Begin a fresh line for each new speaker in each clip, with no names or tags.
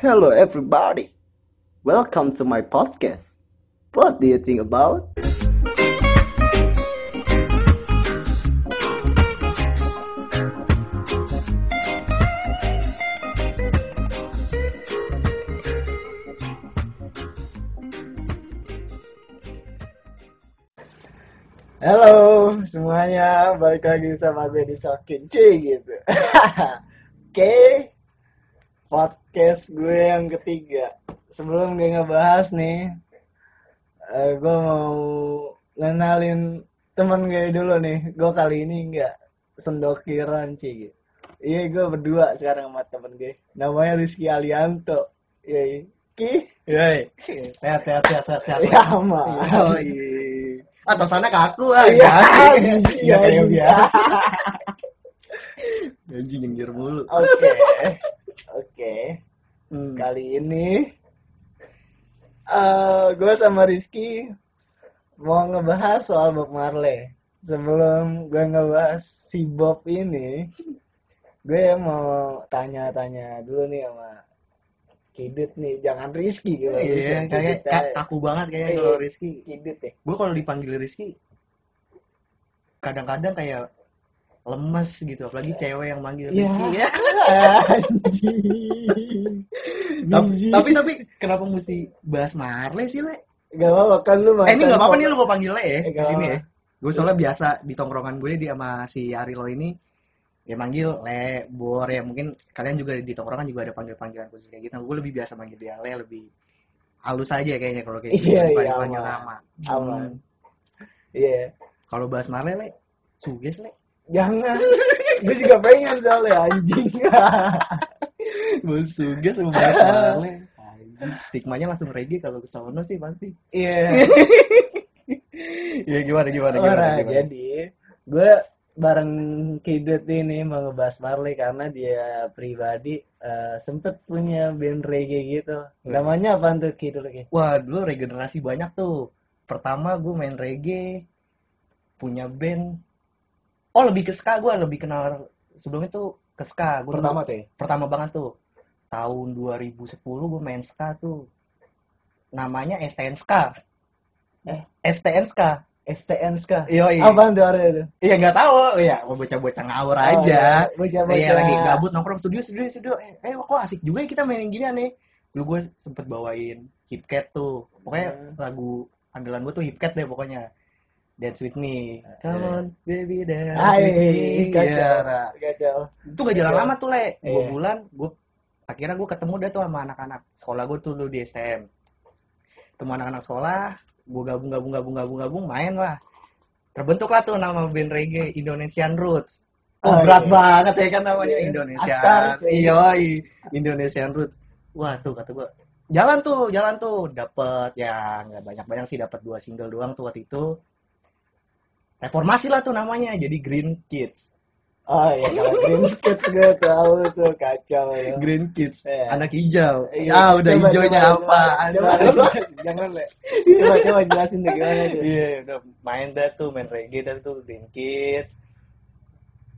Hello, everybody. Welcome to my podcast. What do you think about?
Halo semuanya, balik lagi sama gue di Sokin C gitu. Oke, podcast gue yang ketiga. Sebelum gue ngebahas nih, eh, gue mau ngenalin teman gue dulu nih. Gue kali ini nggak sendokiran C gitu. Iya, gue berdua sekarang sama temen gue. Namanya Rizky Alianto. Iya, Ki.
Yoi. Sehat, sehat, sehat, sehat, sehat.
Ya, aman.
Yoi. Atasannya kaku ah.
Iya,
Iya,
iya.
Anjing nyengir mulu.
Oke, oke.
Hmm.
Kali ini eh gue sama Rizky mau ngebahas soal Bob Marley. Sebelum gue ngebahas si Bob ini, gue mau tanya-tanya dulu nih sama Kidut nih. Jangan Rizky gitu.
Iya, kayak ka- kaku banget kayaknya kalau Rizky.
Kidut ya.
Gue kalau dipanggil Rizky, kadang-kadang kayak lemes gitu, apalagi cewek yang manggil. Ya.
Anjing.
Tapi, tapi tapi kenapa mesti bahas Marley sih, Le?
Gak apa-apa kan lu
Eh, ini gak apa-apa nih lu gue panggil Le ya,
Eh,
di sini ya. Gue soalnya biasa di tongkrongan gue di sama si Arilo ini ya manggil Le, Bor ya mungkin kalian juga di tongkrongan juga ada panggil-panggilan khusus kayak gitu. Gue lebih biasa manggil dia Le lebih halus aja kayaknya kalau kayak gitu
Iya, iya,
panggil nama.
Aman.
Hmm.
Iya.
Kalau bahas Marley Le, suges Le.
Jangan. gue juga pengen soalnya anjing.
Bahas suges sama. Anjing, Stigmanya langsung reggae kalau ke sono sih pasti.
Iya.
Iya gimana gimana gimana.
Ora,
gimana.
jadi gue bareng Kidut ini mau ngebahas Marley karena dia pribadi eh, sempet punya band reggae gitu.
Hmm.
Namanya apa tuh Kidut lagi?
Wah, dulu regenerasi banyak tuh. Pertama gue main reggae, punya band. Oh, lebih ke ska gue, lebih kenal sebelumnya tuh ke ska. Gua
Pertama tuh ya?
pertama banget tuh. Tahun 2010 gue main ska tuh. Namanya STN Ska.
Eh?
STN Ska.
STN Ska.
Iya, iya.
Apaan tuh ada itu?
Iya nggak tahu. Iya, mau bocah-bocah ngawur
Oh,
aja.
iya. Bocah-bocah.
Iya lagi gabut nongkrong studio studio studio. Eh, eh kok asik juga ya kita mainin gini nih. Dulu gue sempet bawain Hip Cat tuh. Pokoknya
Hmm.
lagu andalan gue tuh Hip Cat deh pokoknya. Dance with me. Come
Eh.
on, baby dance
Hai.
Iya.
Kacau.
Itu gak jalan lama tuh, Le. Dua
Iya.
bulan, gue akhirnya gue ketemu deh tuh sama anak-anak sekolah gue tuh dulu di STM. Ketemu anak-anak sekolah, gue gabung gabung gabung gabung gabung main lah. Terbentuklah tuh nama band reggae Indonesian Roots. Oh,
Oh,
berat
iya.
banget ya kan namanya
Iya.
Indonesian. Iya, Indonesian Roots. Wah, tuh kata gue. Jalan tuh, jalan tuh. Dapet ya nggak banyak-banyak sih, dapat dua single doang tuh waktu itu. Reformasi lah tuh namanya, jadi Green Kids.
Oh iya kalau Green Kids gue tahu tuh kacau ya.
Green Kids,
Iya.
anak hijau.
Iya,
ah, udah
coba,
hijaunya
coba,
apa?
Coba, coba, jangan le. Coba coba jelasin deh gimana tuh.
Iya, udah main dah tuh, main reggae dah tuh, Green Kids.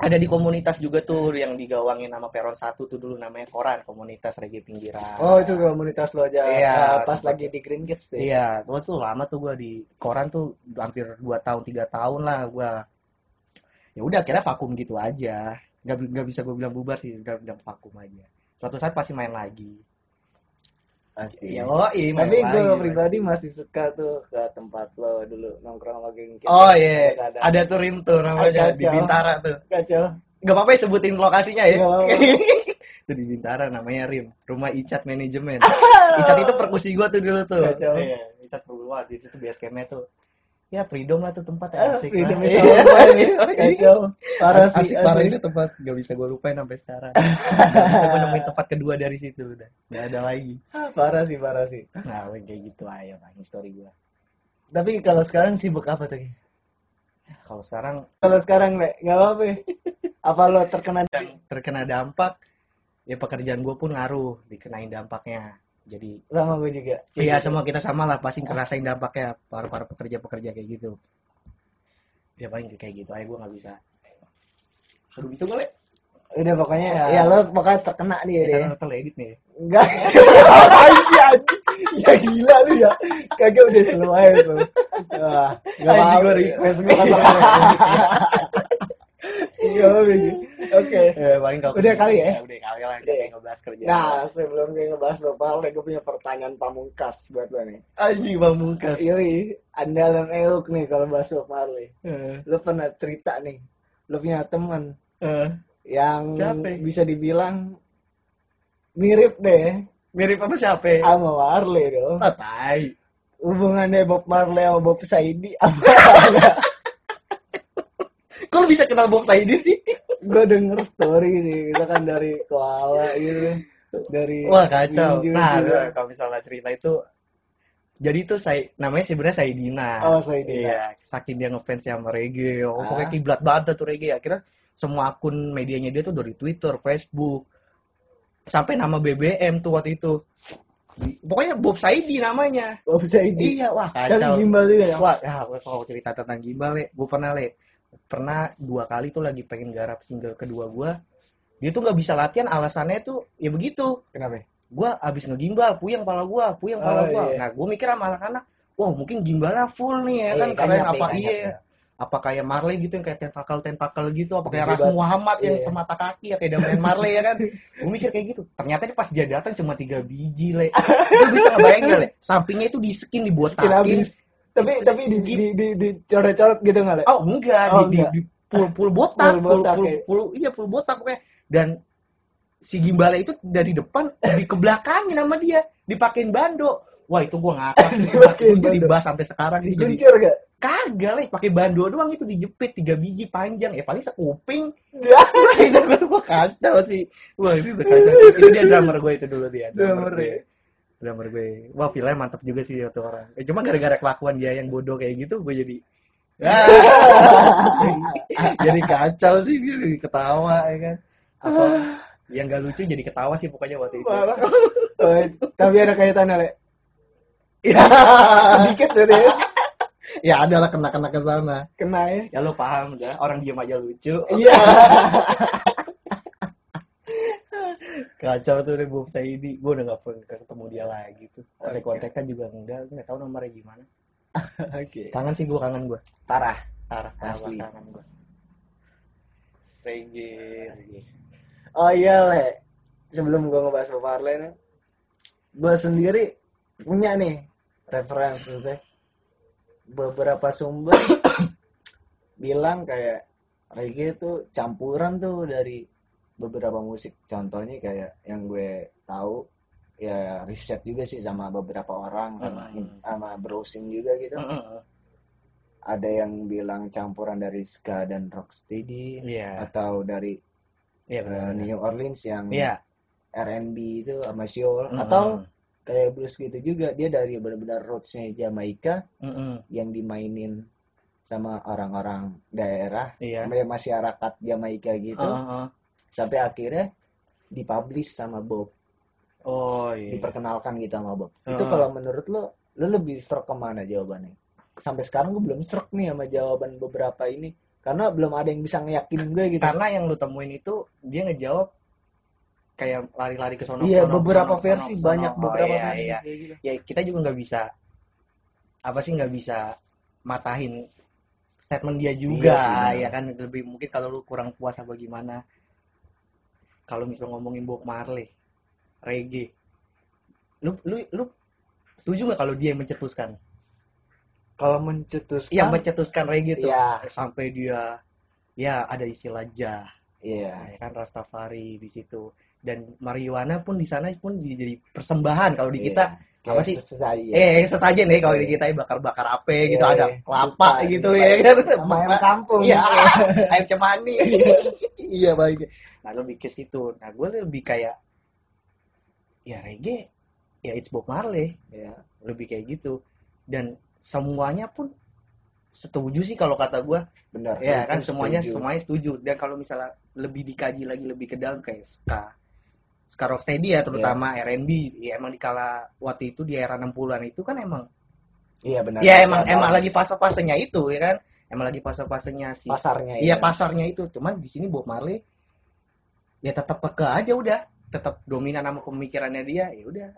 Ada di komunitas juga tuh yang digawangin nama Peron 1 tuh dulu namanya Koran, komunitas reggae pinggiran.
Oh itu komunitas lo aja
Iya.
eh, pas lagi di Green Kids tuh. ya?
Iya, gua tuh lama tuh gua di koran tuh hampir 2 tahun 3 tahun lah gua. Ya udah akhirnya vakum gitu aja. Gak, nggak bisa gue bilang bubar sih, udah bilang vakum aja. Suatu saat pasti main lagi.
Pasti.
Ya, oh, iya,
Tapi gue pribadi masih suka tuh ke tempat lo dulu nongkrong sama Green Kids.
Oh iya,
Ada, ada.
ada tuh rim tuh namanya di. Bintara tuh.
Kacau.
Gak apa-apa ya sebutin lokasinya ya. Itu di Bintara namanya Rim, rumah Icat manajemen. Icat itu perkusi gua tuh dulu tuh.
Kacau.
Iya, Icat pergua di situ base campnya tuh. Ya freedom lah tuh tempat
Ah,
asik
Freedom
lah. Iya.
nih. Kacau. Parah sih.
asik parah itu tempat gak bisa gue lupain sampai sekarang. Gue nemuin tempat kedua dari situ udah. Gak ada lagi.
Ah, Parah sih, parah sih.
Nah, kayak gitu aja pak story gue.
Tapi kalau sekarang sibuk apa tuh?
Kalau sekarang
Kalau sekarang le, nggak apa-apa. ya? Apa lo terkena
terkena dampak, ya pekerjaan gue pun ngaruh dikenain dampaknya. Jadi
sama gue juga?
Iya semua kita sama lah pasti ngerasain dampaknya para para pekerja pekerja kayak gitu. Ya paling kayak gitu aja gue nggak bisa. Aduh bisa gue le.
Udah pokoknya
Ya.
ya lo pokoknya terkena
Kita
deh.
kan hotel edit nih.
Enggak. Apaan sih? Ya gila lu ya. Kagak udah slow aja tuh.
Anjing,
apa-apa.
gua request gua kan
Iya, Bing. Oke.
Ya, paling kalau
Udah kali ya?
Udah kali lah
Udah.
kita ngebahas kerja.
Nah, sebelum gue ngebahas Bapak, gue punya pertanyaan pamungkas buat lo nih.
anjing pamungkas.
Yoi, andalan Euk nih kalau bahas Bob Marley.
Eh,
Lo pernah cerita nih, lo punya teman
eh.
yang
Siapa?
bisa dibilang mirip deh
Mirip apa siapa?
sama Marley dong.
Ah, tai.
Hubungannya Bob Marley sama Bob Saidi apa?
Lu bisa kenal Bob Saidi sih?
gue denger story sih, kita kan dari Koala gitu, dari
Wah kacau.
Ninju
Nah,
juga.
kalau misalnya cerita itu jadi itu saya namanya sebenarnya Saidina.
Oh, Saidina.
Iya, saking dia ngefans sama reggae. Oh,
Ah.
pokoknya kiblat banget tuh reggae. Akhirnya semua akun medianya dia tuh dari Twitter, Facebook, sampai nama BBM tuh waktu itu. Pokoknya Bob Saidi namanya.
Bob Saidi.
Iya, wah
Dan
kacau.
gimbal juga ya.
Wah, ya, kalau cerita tentang gimbal, le, gue pernah le, pernah dua kali tuh lagi pengen garap single kedua gue. Dia tuh nggak bisa latihan, alasannya tuh ya begitu.
Kenapa?
Gue abis ngegimbal, puyeng pala gue, puyeng pala
Oh,
gue.
iya.
Nah, gue mikir sama anak-anak, wah mungkin gimbalnya full nih ya
Iya,
kan, kalian
nyampe,
apa iya, apa kayak Marley gitu yang kayak tentakel tentakel gitu, apa kayak
Gede
Ras
banget.
Muhammad yang
Iya.
semata kaki ya kayak Damian Marley ya kan. gue mikir kayak gitu. Ternyata dia pas dia datang cuma tiga biji le. Itu bisa ngebayang gak le? Sampingnya itu di skin dibotakin.
Tapi tapi di di di, di coret-coret gitu nggak Le?
Oh enggak,
Oh,
di, di,
enggak.
di full full botak,
Full
full,
botak, ya.
full- iya full botak pokoknya. Dan si gimbala itu dari depan di ke sama dia, dipakein bando. Wah itu gua ngakak,
Dipakein
itu jadi bahas sampai sekarang ini jadi
Dikuncir gak?
kagak lah, pakai bando doang itu dijepit tiga biji panjang, ya paling sekuping.
Ya.
Itu gua, gua kacau sih. Wah itu udah kacau. Itu dia drummer gue itu dulu dia.
Drummer
gue.
ya.
Drummer gue. Wah filmnya mantap juga sih itu orang. Eh, cuma gara-gara kelakuan dia yang bodoh kayak gitu, gue jadi jadi kacau sih jadi ketawa ya kan? Apa? Yang gak lucu jadi ketawa sih pokoknya waktu itu.
Tapi ada kaitannya Le.
ya,
Sedikit dari
ya ada lah kena kena ke sana.
Kena ya.
ya lo paham dah orang diem aja lucu.
Iya.
kacau tuh deh Bob Saidi. Gue udah gak pernah dia lagi tuh kontek kontekan juga enggak nggak tahu nomornya gimana
Oke.
kangen sih gue kangen gue
Parah.
parah parah
Asli.
kangen gue reggae
Oh iya Le. Sebelum gua ngebahas Bob Marley nih, gua sendiri punya nih referensi maksudnya. Beberapa sumber bilang kayak reggae itu campuran tuh dari beberapa musik. Contohnya kayak yang gue tahu ya riset juga sih sama beberapa orang sama
Hmm.
sama browsing juga gitu. Ada yang bilang campuran dari ska dan rocksteady
iya
atau dari
iya
eh,
benar
New Orleans yang
iya
R&B itu sama
Mm-mm.
atau kayak blues gitu juga dia dari benar-benar rootsnya Jamaika
Mm-mm.
yang dimainin sama orang-orang daerah
iya
sama masyarakat Jamaika gitu
Heeh.
sampai akhirnya dipublish sama Bob
oh iya
diperkenalkan gitu sama Bob itu
Heeh.
kalau menurut lo lo lebih serak ke mana jawabannya sampai sekarang gue belum serak nih sama jawaban beberapa ini karena belum ada yang bisa ngeyakinin gue gitu
karena yang lu temuin itu dia ngejawab kayak lari-lari ke sono
iya beberapa
ke sono,
versi
ke sono.
banyak
Oh,
beberapa
iya,
versi
iya.
gitu.
ya kita juga nggak bisa apa sih nggak bisa matahin statement dia juga
Iya sih, benar.
ya kan lebih mungkin kalau lu kurang puas apa gimana kalau misal ngomongin Bob Marley reggae. Lu lu lu setuju nggak kalau dia yang mencetuskan?
Kalau mencetuskan?
Yang mencetuskan reggae tuh.
Iya.
sampai dia ya ada istilah jah.
Iya.
Ya kan Rastafari di situ. Dan marijuana pun di sana pun jadi persembahan. Kalau di kita
Kayak
apa sih?
ya.
eh sesajen nih kalau di
Iya.
kita ya bakar-bakar ape gitu
Iya,
ada kelapa
lupa,
gitu ya kan.
Sama ayam kampung.
Iya ayam cemani. Iya baik. Nah lebih ke situ. Nah gue lebih kayak ya reggae ya it's Bob Marley.
Iya.
lebih kayak gitu. Dan semuanya pun setuju sih kalau kata gue
benar
ya kan semuanya
setuju.
semuanya setuju. Dan kalau misalnya lebih dikaji lagi lebih ke dalam kayak ska ska rocksteady ya terutama R&B ya emang dikala waktu itu di era 60-an itu kan emang
iya benar.
ya emang
Benar.
emang lagi fase-fasenya itu ya kan? Emang lagi fase-fasenya si
pasarnya
iya
ya.
pasarnya itu. Cuman di sini Bob Marley ya tetap peke aja udah tetap dominan sama pemikirannya dia ya udah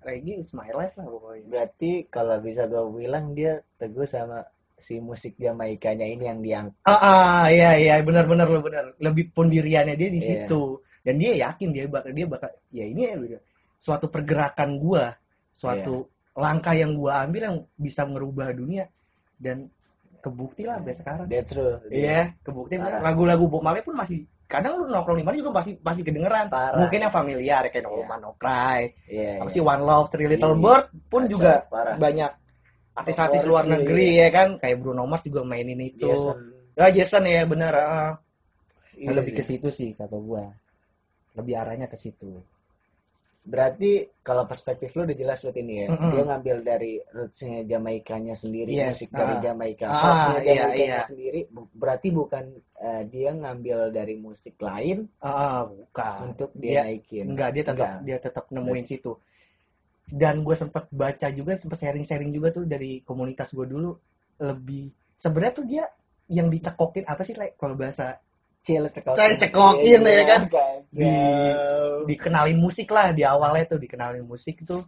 reggae is my life lah pokoknya.
Berarti kalau bisa gue bilang dia teguh sama si musik Jamaikanya ini yang diang
ah, ah iya iya benar-benar lo benar lebih pendiriannya dia di
Iya.
situ. Dan dia yakin dia bakal dia bakal ya ini ya udah, suatu pergerakan gua suatu langkah yang gua ambil yang bisa merubah dunia. Dan kebukti lah sampai sekarang.
That's true.
Iya, kebukti.
Parah.
lagu-lagu Bob Marley pun masih kadang lu nongkrong di mana juga pasti pasti kedengeran.
Parah.
Mungkin yang familiar ya, kayak No
Iya.
Woman No Cry,
Iya.
apa
iya.
sih One Love, Three Little
Iya.
Bird pun
Kacau,
juga
parah.
banyak artis-artis luar
iya,
negeri
iya.
ya kan, kayak Bruno Mars juga mainin itu.
Jason.
Ya Jason ya benar. ah.
Iya
lebih
sih.
ke situ sih kata gua. Lebih arahnya ke situ.
Berarti kalau perspektif lu udah jelas buat ini ya.
Mm-mm.
Dia ngambil dari rootsnya Jamaikanya sendiri,
Yes,
musik dari
ah.
Jamaika.
Ah,
Popnya
iya,
Jamaikanya
iya.
sendiri bu- berarti bukan eh, dia ngambil dari musik lain
Ah, bukan.
untuk
Dia-
dia naikin.
Enggak, dia tetap
Enggak.
dia tetap nemuin situ. Dan gue sempat baca juga, sempat sharing-sharing juga tuh dari komunitas gue dulu lebih sebenarnya tuh dia yang dicekokin apa sih like kalau bahasa
Cil cekokin.
Saya cekokin, ya kan?
Di...
dikenalin musik lah di awalnya tuh dikenalin musik tuh.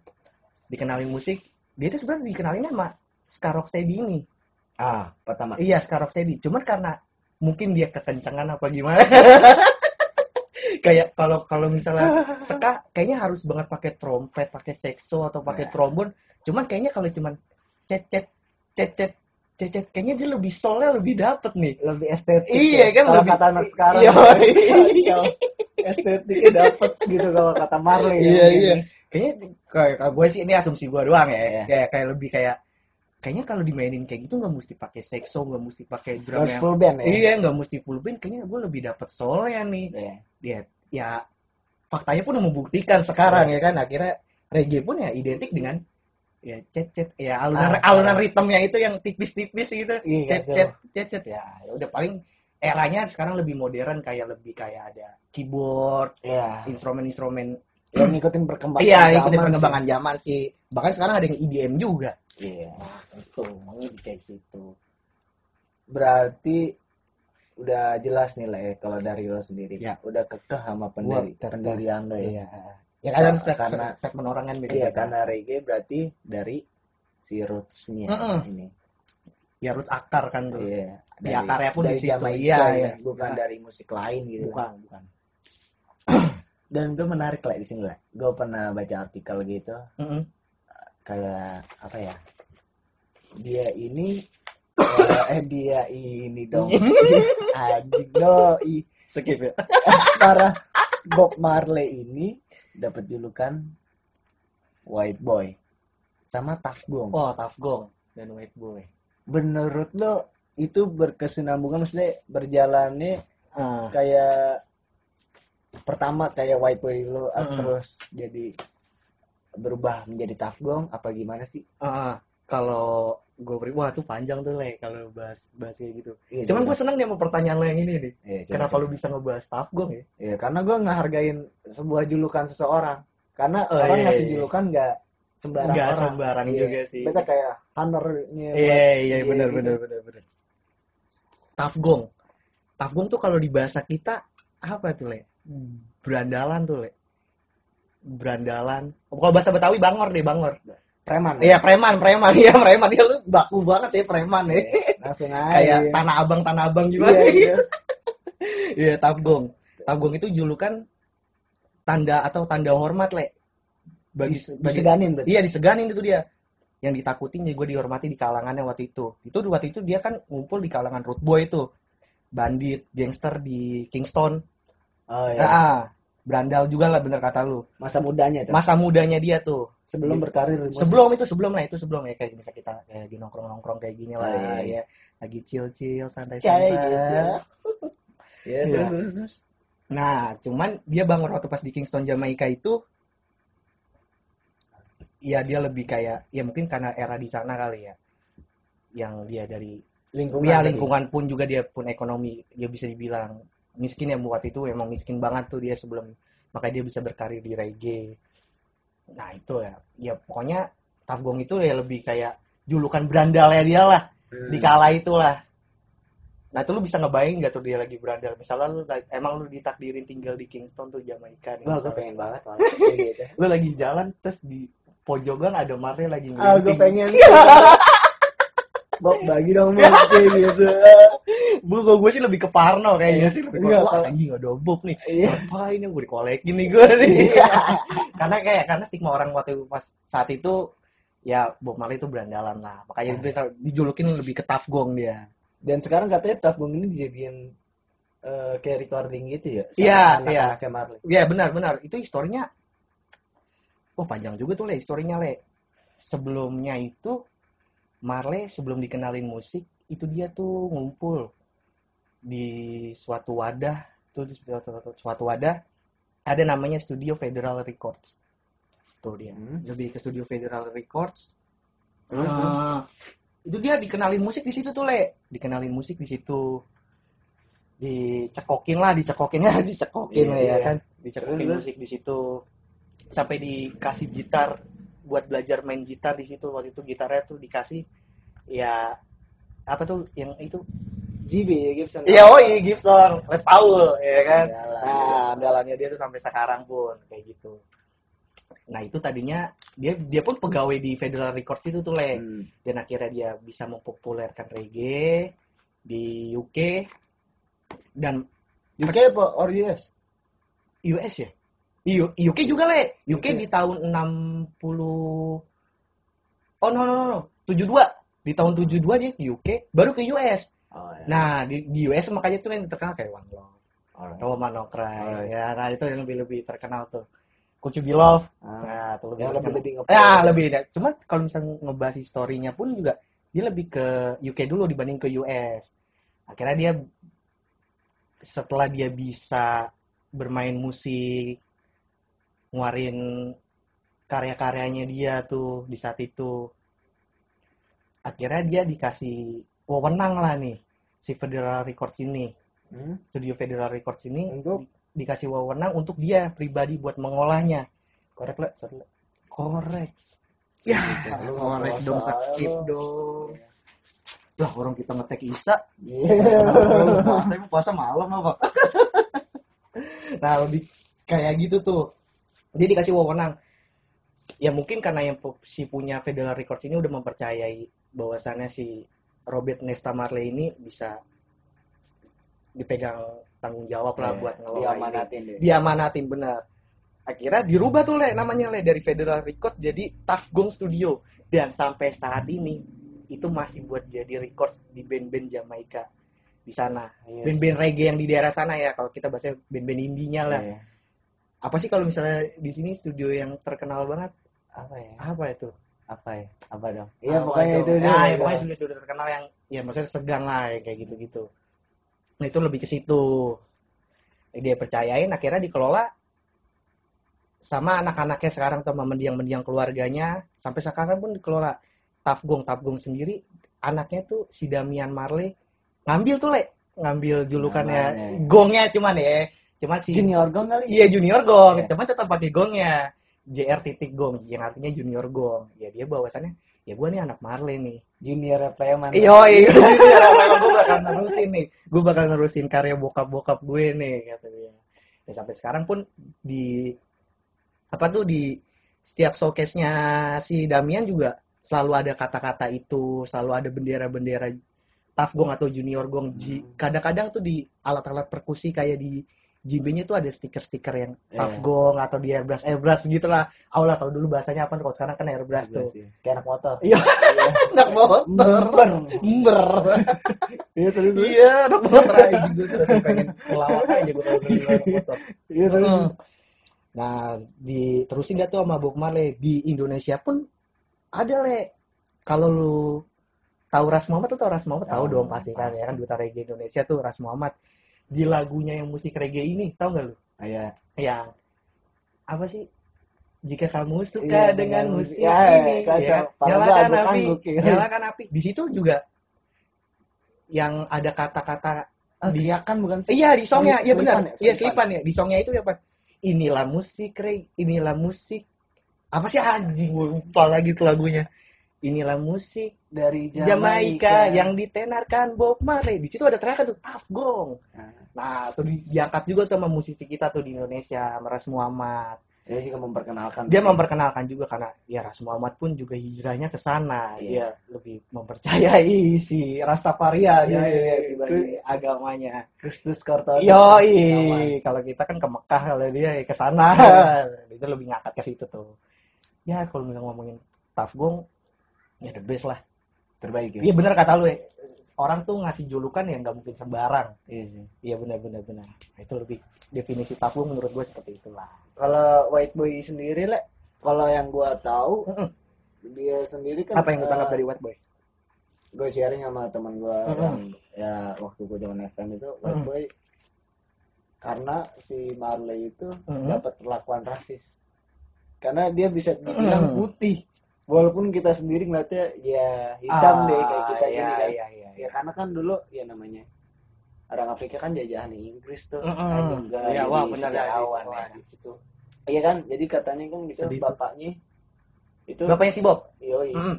Dikenalin musik dia tuh sebenarnya dikenalin sama Ska Rocksteady ini.
Ah, pertama.
iya Ska Rocksteady cuman karena mungkin dia kekencangan apa gimana? Kayak kalau kalau misalnya Ska kayaknya harus banget pakai trompet pakai sekso atau pakai
Nah.
trombon cuman kayaknya kalau cuman cet cet cet cet cet cet kayaknya dia lebih soulnya lebih dapet nih
Lebih estetik.
Iya,
ya.
kan,
Kalau
lebih-
kata anak sekarang.
Iya.
kacau. Estetiknya dapet gitu kalau kata Marley. ya,
Iya,
mungkin.
iya. kayaknya kayak kalau gue sih ini asumsi gue doang ya
Iya.
kayak kayak lebih kayak kayaknya kalau dimainin kayak gitu nggak mesti pakai sekso nggak mesti pakai drum yang
full band ya.
iya nggak mesti full band kayaknya gue lebih dapet soulnya nih
Iya.
dia ya faktanya pun membuktikan sekarang ya kan akhirnya reggae pun ya identik dengan ya cet cet ya alunan
Ah,
alunan
ah.
ritmenya itu yang tipis-tipis gitu
Iya,
cet cet cet cet ya ya udah paling eranya sekarang lebih modern kayak lebih kayak ada keyboard
Iya.
instrumen-instrumen
Yang ngikutin perkembangan.
Iya,
zaman
ikutin
sih.
perkembangan zaman sih. Bahkan sekarang ada yang EDM juga.
Iya.
Itu, maunya di kayak situ.
Berarti udah jelas nih lah ya kalau dari lo sendiri.
Ya.
Udah kekeh sama pendiri,
kekeh.
pendirian lo ya.
Iya. Ya
Karena-
step, step, statement orang kan beda.
Iya, karena reggae berarti dari si roots-nya
Mm-mm.
ini.
ya roots akar kan tuh.
Iya.
Di akarnya pun
dari
di situ.
Jamaika
Iya,
ya,
iya.
bukan
Nah.
dari musik lain gitu.
Bukan, bukan.
Dan gue menarik lah di sini lah. Gue pernah baca artikel gitu
Mm-mm.
kayak apa ya? Dia ini eh, eh dia ini dong. Anjing doi.
Skip ya.
Para Bob Marley ini dapat julukan White Boy sama Tough Gong.
Oh, Tough Gong dan White Boy.
Menurut lo itu berkesinambungan maksudnya berjalannya
Ah,
kayak pertama kayak White Boy lo
Mm-mm.
terus jadi berubah menjadi Tough Gong apa gimana sih?
ah, kalau gue beri, wah tuh panjang tuh le kalau bahas bahas kayak gitu.
Iya,
Cuman
coba.
gue seneng nih sama pertanyaan lo yang ini nih.
Iya, coba,
Kenapa
coba.
lu bisa ngebahas Tough Gong ya?
Iya, karena gue ngehargain sebuah julukan seseorang. Karena
Oh,
orang
iya,
ngasih
iya.
julukan nggak sembarang
Enggak
orang.
sembarang
Iya.
juga sih.
Beta kayak hunter-nya
Iya, iya
dia
benar
gitu.
benar benar Gong. Tough Gong tuh kalau di bahasa kita apa tuh, Le? Berandalan tuh, Le. Berandalan. Oh, kalau bahasa Betawi bangor deh, bangor.
Preman.
Iya, preman, preman. Iya, preman. Ya lu baku banget ya preman ya.
Langsung aja.
Kayak tanah abang, tanah abang
Iya,
gimana?
iya.
Iya, Tough Gong. Tough Gong itu julukan tanda atau tanda hormat, Le. Bagi,
Dis-
bagi
Diseganin berarti.
Iya diseganin itu dia. Yang ditakutin ya gue dihormati di kalangannya waktu itu. Itu waktu itu dia kan ngumpul di kalangan root boy itu. Bandit, gangster di Kingston.
Oh iya.
Ah, berandal juga lah bener kata lu.
Masa mudanya tuh.
Masa mudanya dia tuh.
Sebelum berkarir di musik.
Sebelum itu sebelum lah itu sebelum ya kayak bisa kita kayak lagi nongkrong-nongkrong kayak gini lah
iya, iya.
ya. Lagi chill-chill
Cai
santai-santai.
gitu. Iya,
Iya.
terus, terus.
Nah, cuman dia bangor waktu pas di Kingston Jamaika itu ya dia lebih kayak ya mungkin karena era di sana kali ya. Yang dia dari
Lingkungan.
ya
tadi.
lingkungan pun juga dia pun ekonomi dia bisa dibilang miskin ya buat itu emang miskin banget tuh dia sebelum makanya dia bisa berkarir di reggae nah itu ya ya pokoknya Tabgong itu ya lebih kayak julukan berandalnya dia lah
Hmm.
di kala itulah Nah itu lu bisa ngebayang gak tuh dia lagi berandal Misalnya lu emang lu ditakdirin tinggal di Kingston tuh Jamaika nih,
Wah, gue pengen banget gitu.
Lu lagi jalan terus di pojokan ada Marley lagi
Ah, gue pengen. Bok bagi dong kayak gitu.
Gue gue sih lebih ke Parno kayaknya sih lebih ke wah
kalau-
anjing ada Bob nih.
Iya.
Apa ini gue dikolekin nih gue nih. karena kayak karena stigma orang waktu itu pas saat itu ya Bob Marley itu berandalan lah. Makanya
Nah.
dia dijulukin lebih ke tough gong dia.
Dan sekarang katanya Tough Gong ini dijadiin eh, kayak recording gitu ya. sama
Iya,
anak-anaknya Marley.
Ya benar-benar itu historinya. Oh panjang juga tuh le historinya le. Sebelumnya itu Marley sebelum dikenalin musik itu dia tuh ngumpul di suatu wadah tuh di suatu, suatu wadah ada namanya Studio Federal Records. Tuh dia
Hmm.
lebih ke Studio Federal Records.
Terus,
Eh, itu dia dikenalin musik di situ tuh le, dikenalin musik di situ. Dicekokin lah, dicekokin ya, dicekokin
Iya,
lah ya
iya.
kan, dicekokin
Terus,
musik di situ. Sampai dikasih gitar buat belajar main gitar di situ. Waktu itu gitarnya tuh dikasih ya apa tuh yang itu?
GB Gibson.
Iya, oh iya Gibson, Les Paul, ya kan. Nah, andalannya dia tuh sampai sekarang pun kayak gitu. Nah, itu tadinya dia dia pun pegawai di Federal Records itu tuh, Le.
Hmm.
Dan akhirnya dia bisa mempopulerkan reggae di UK dan
UK apa or US?
US ya. U- UK juga, Le. UK
UK.
di tahun 60 Oh, no no no, no. 72. Di tahun 72 dia ke UK, baru ke US.
Oh, ya.
Nah, di, di US makanya tuh yang terkenal kayak One Love,
Alright.
Roman No Cry.
Alright.
Ya, nah itu yang lebih-lebih terkenal tuh. Love.
Ah.
Nah, itu lebih
Yang lebih
terkenal.
lebih
Ya lebih deh. Cuma kalau misalnya ngebahas historinya pun juga dia lebih ke UK dulu dibanding ke US. Akhirnya dia setelah dia bisa bermain musik, nguarin karya-karyanya dia tuh di saat itu. Akhirnya dia dikasih wewenang lah nih si Federal Records ini,
Hmm.
studio Federal Records ini
Untuk
dikasih wewenang untuk dia pribadi buat mengolahnya.
korek lah.
Korek. Ya,
Lu
korek dong,
ya, lu.
dong. Lah, orang kita ngetek Isa,
Iya.
Puasa emang puasa malam apa? nah, lebih kayak gitu tuh. Dia dikasih wewenang. Ya mungkin karena yang si punya Federal Records ini udah mempercayai bahwasannya si Robert Nesta Marley ini bisa dipegang tanggung jawab lah
Iya,
buat ngelola ini
diamanatin deh.
diamanatin benar akhirnya dirubah tuh le namanya le dari Federal Records jadi Tough Gong Studio dan sampai saat ini itu masih buat jadi records di band-band Jamaika di sana
Iya.
band-band reggae yang di daerah sana ya kalau kita bahasnya band-band indinya lah
Iya.
apa sih kalau misalnya di sini studio yang terkenal banget
Apa ya?
apa itu
Apa ya? Apa dong? Iya
Apa
pokoknya itu deh.
nah, ya, pokoknya studio-studio terkenal yang ya maksudnya segan lah yang kayak gitu-gitu nah itu lebih ke situ dia percayain akhirnya dikelola sama anak-anaknya sekarang sama mendiang-mendiang keluarganya sampai sekarang pun dikelola Tafgong Tafgong sendiri anaknya tuh si Damian Marley ngambil tuh le ngambil julukannya
Namanya.
gongnya cuman ya cuman si
Junior gong kali.
Iya junior gong,
Iya.
cuman tetap pakai gongnya. JR titik gong, yang artinya junior gong. Ya dia bawasannya, ya gue nih anak Marley nih.
Junior Preman.
Iya, iya, gue bakal nerusin nih. Gue bakal nerusin karya bokap-bokap gue nih, kata dia. Ya sampai sekarang pun di apa tuh di setiap showcase-nya si Damian juga selalu ada kata-kata itu, selalu ada bendera-bendera tough gong atau junior gong. Ji- Kadang-kadang tuh di alat-alat perkusi kayak di JB-nya tuh ada stiker-stiker yang tough
Iya.
gong atau di airbrush airbrush gitu lah. Awalnya kalau dulu bahasanya apa kalau sekarang kan airbrush tuh.
Kayak anak motor.
Iya. Anak motor.
Ber.
Ember.
Iya terus.
Iya, anak motor aja gue tuh pengen ngelawak aja gue kalau anak motor.
Iya terus.
Hmm. Nah, diterusin gak tuh sama Bob Marley di Indonesia pun ada le. Kalau lu tahu Ras Muhammad tuh tahu Ras Muhammad tahu
Tahu,
dong pasti kan ya kan duta reggae Indonesia tuh Ras Muhammad di lagunya yang musik reggae ini tahu nggak lu
Iya.
yang apa sih jika kamu suka
Iya,
dengan musik
musik. Ya,
ini ya, nyalakan api
ya.
nyalakan api di situ juga yang ada kata-kata
Ah, teriakan bukan sih?
Iya di songnya, iya benar.
ya,
Iya
selipan.
ya. Di songnya itu ya pas inilah musik, Rey. Inilah musik. Apa sih anjing gue lupa lagi tuh lagunya. Inilah musik
dari
Jamaika yang ditenarkan Bob Marley. Di situ ada teriakan tuh Tough Gong. Nah tuh di- diangkat juga tuh sama musisi kita tuh di Indonesia Ras Muhammad.
Dia juga memperkenalkan
dia memperkenalkan juga karena ya Ras Muhammad pun juga hijrahnya ke sana.
Iya.
dia lebih mempercayai si Rastafarian
Iya,
ya,
iya, iya.
dibanding agamanya.
Kristus Kartono
Yoi, kalau kita kan ke Mekah kalau dia ke sana. itu lebih ngangkat ke situ tuh. Ya kalau misalnya ngomongin Tough Gong, ya the best lah.
terbaik ya
Iya bener kata lu ya. Orang tuh ngasih julukan yang nggak mungkin sembarang.
Iya sih.
Iya bener bener bener. Nah, itu lebih definisi Gong menurut gue seperti itulah.
kalau White Boy sendiri le kalau yang gua tahu dia sendiri kan
Apa yang lu tangkap dari White Boy?
gue sharing sama teman gue
Mm-mm.
yang ya waktu gue zaman STM itu White. Boy karena si Marley itu dapat perlakuan rasis karena dia bisa dibilang putih walaupun kita sendiri ngeliatnya ya hitam deh kayak kita
iya,
gini kan
Iya iya.
ya karena kan dulu ya namanya orang Afrika kan jajahan Inggris tuh
Mm-mm.
Kan juga
Iya,
jadi
wah, benar,
sejarawan ya di situ iya kan jadi katanya kan gitu
Sedih
bapaknya itu
Bapaknya si Bob.
yoi
Mm-mm.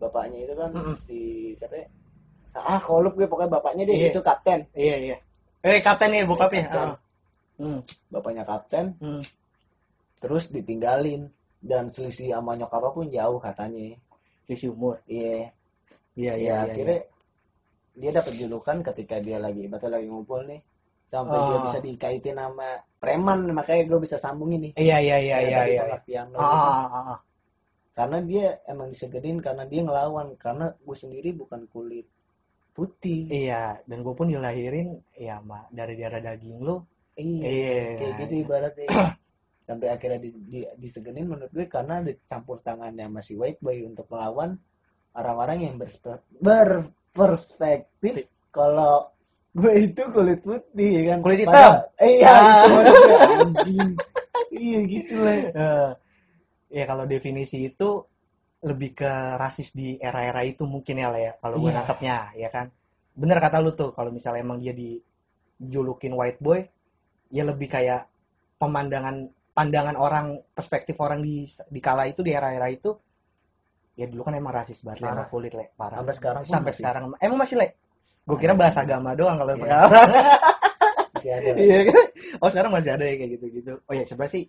bapaknya itu kan
Mm-mm.
si siapa ya? Ah kolup gue pokoknya bapaknya deh
Iya.
itu kapten
Iya iya. Eh kapten ya bokapnya.
Kapten.
Ah. Hmm.
bapaknya kapten
Hmm.
terus ditinggalin dan selisih sama nyokapnya pun jauh katanya
Sisi umur.
iya
Iya
ya
iya. iya,
akhirnya dia dapat julukan ketika dia lagi ibaratnya lagi ngumpul nih sampai dia
Oh.
bisa dikaitin sama preman makanya gue bisa sambungin nih
Iya iya iya iya iya.
lo
Ah,
gitu.
ah, ah,
karena dia emang disegedin karena dia ngelawan karena gue sendiri bukan kulit putih
Iya, dan gue pun dilahirin ya ma dari darah daging lu.
iya
Iya.
kayak gitu ibaratnya sampai akhirnya di, di, disegenin menurut gue karena dicampur tangannya masih white boy untuk melawan orang-orang yang berspe- berperspektif kalau gue itu kulit putih ya kan
Kulit hitam.
Eh, iya
Ah.
itu maksud gue, anjing iya gitu lah
Eh, ya kalau definisi itu lebih ke rasis di era-era itu mungkin ya lah ya kalau gue
Iya.
nangkepnya ya kan. Bener kata lu tuh kalau misalnya emang dia dijulukin white boy, ya lebih kayak pemandangan pandangan orang perspektif orang di di kala itu di era-era itu ya dulu kan emang rasis banget
Parah.
sama kulit le parah
Sampai sekarang
sampai
masih.
sekarang emang masih le gue kira bahas agama doang kalau
Iya.
sekarang
masih ada
Iya kan? Oh sekarang masih ada ya kayak gitu-gitu. Oh ya sebenarnya sih.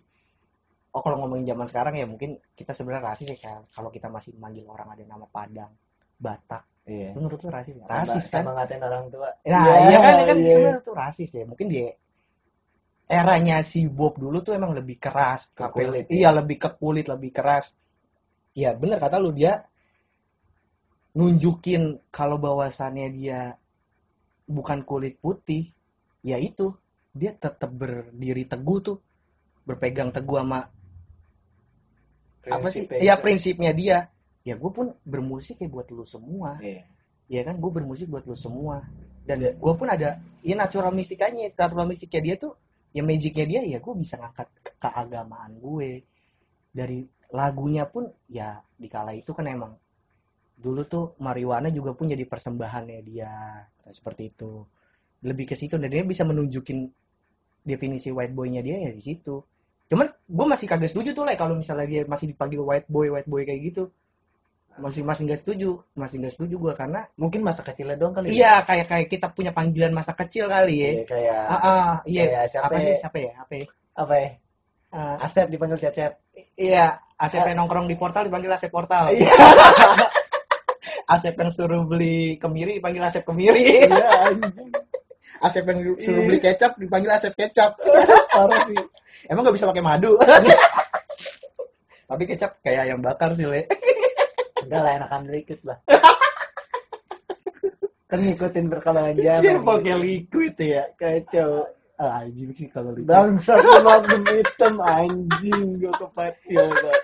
Oh kalau ngomongin zaman sekarang ya mungkin kita sebenarnya rasis ya kayak kalau kita masih manggil orang ada nama Padang, Batak.
iya
Itu menurut lu rasis
sama,
Rasis kan?
sama ngatain orang tua
Nah
Iya,
iya kan, iya kan
iya.
sebenarnya tuh rasis ya. Mungkin dia eranya si Bob dulu tuh emang lebih keras
Ke kulit,
Iya lebih ke kulit, lebih keras. Iya bener kata lu dia nunjukin kalau bahwasannya dia bukan kulit putih, ya itu dia tetap berdiri teguh tuh, berpegang teguh sama apa sih? Iya
itu.
prinsipnya dia. Ya gue pun bermusik ya buat lu semua.
iya
Ya kan gue bermusik buat lu semua. Dan gue pun ada ya natural mistikanya, natural mistiknya dia tuh ya magicnya dia ya gue bisa ngangkat ke- keagamaan gue. Dari lagunya pun ya di kala itu kan emang dulu tuh marijuana juga pun jadi persembahannya dia seperti itu. Lebih ke situ dan dia bisa menunjukin definisi white boy-nya dia ya di situ. Cuman gue masih kagak setuju tuh lah kalau misalnya dia masih dipanggil white boy white boy kayak gitu masih masih nggak setuju. Masih nggak setuju gue karena
mungkin masa kecilnya doang kali ya?
iya kayak kayak kita punya panggilan masa kecil kali ya.
Iya, kayak
ah, iya.
kayak siapa
apa
ya?
sih siapa ya? Apa ya?
Apa ya?
Ah,
Asep dipanggil Cecep.
Iya Asep yang nongkrong di portal dipanggil Asep portal.
Iya.
Asep yang suruh beli kemiri dipanggil Asep kemiri.
Iya
Asep yang suruh beli kecap dipanggil Asep kecap.
Parah sih.
Emang nggak bisa pakai madu? Tapi kecap kayak ayam bakar sih le
enggak lah enakan dikit lah. Kan ngikutin perkembangan zaman
Iya, pakai liquid ya
kacau.
Ah, anjing sih kalau liquid.
Bangsa magnum hitam anjing gue kepatil Pak.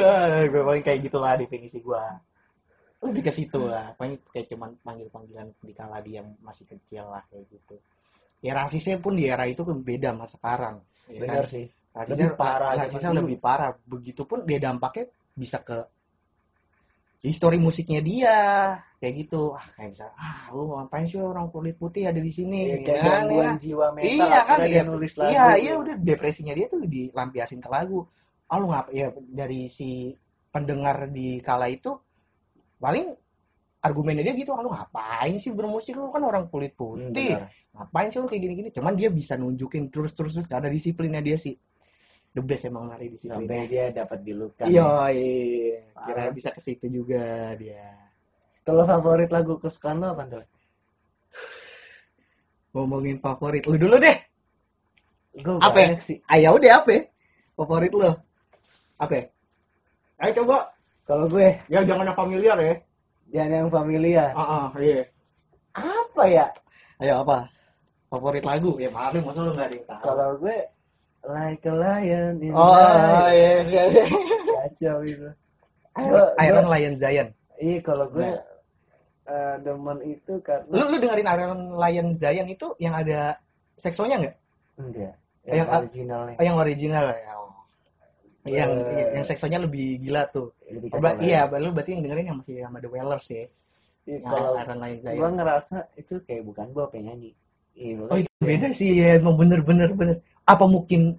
Ah, gue paling kayak gitulah definisi gue lebih ke situ lah paling kayak cuman panggil panggilan di kala dia masih kecil lah kayak gitu. Ya rasisnya pun di era itu kan beda sama sekarang ya kan?
bener sih
rasisnya
Lebih parah
rasisnya lebih parah. Begitupun dia dampaknya bisa ke histori musiknya dia. Kayak gitu. Ah kayak bisa ah lu ngapain sih orang kulit putih ada di sini?
Iya, kayak
kan,
gangguan
ya.
jiwa mental
iya kan?
dia nulis lagu
iya iya udah depresinya dia tuh dilampiasin ke lagu. Ah lu ngapa ya dari si pendengar di kala itu paling argumennya dia gitu "Ah, lu ngapain sih bermusik? Lu kan orang kulit
Hmm,
putih
benar.
ngapain sih lu kayak gini-gini? Cuman dia bisa nunjukin terus terus terus ada disiplinnya dia sih the best emang nari disiplin
sampai dia dapat dilukan
iya iya kira bisa ke situ juga dia.
Kalau favorit lagu kesukaan lo apa tuh
ngomongin favorit lu dulu deh.
Gue
Apa ya?
sih.
Ah ya udah apa ya? favorit lu apa ya? ayo coba.
Kalau gue.
Ya jangan yang familiar ya.
Jangan yang familiar.
Ah ah, iya.
Apa ya?
Ayo apa? Favorit lagu? Ya maaf masa lu nggak ada yang tahu?
Kalau gue like a lion in
oh
the night.
yes yes yes.
kacau itu
Iron,
Gua-
Iron
gua-
Lion Zion
iya kalau gue
Nah.
eh, demen itu karena
lu lu dengerin Iron Lion Zion itu yang ada seksonya nggak
enggak
Yang-
yang originalnya
oh, yang original ya oh. yang
Eh.
yang seksonya lebih gila tuh
lebih
Oh,
lagi.
iya lu berarti yang dengerin yang masih sama The Wailers ya
Iya,
yang
kalau
Iron Lion Zion
gue ngerasa itu kayak bukan gue pengen nyanyi iya
Oh itu beda sih ya emang bener-bener bener. Apa mungkin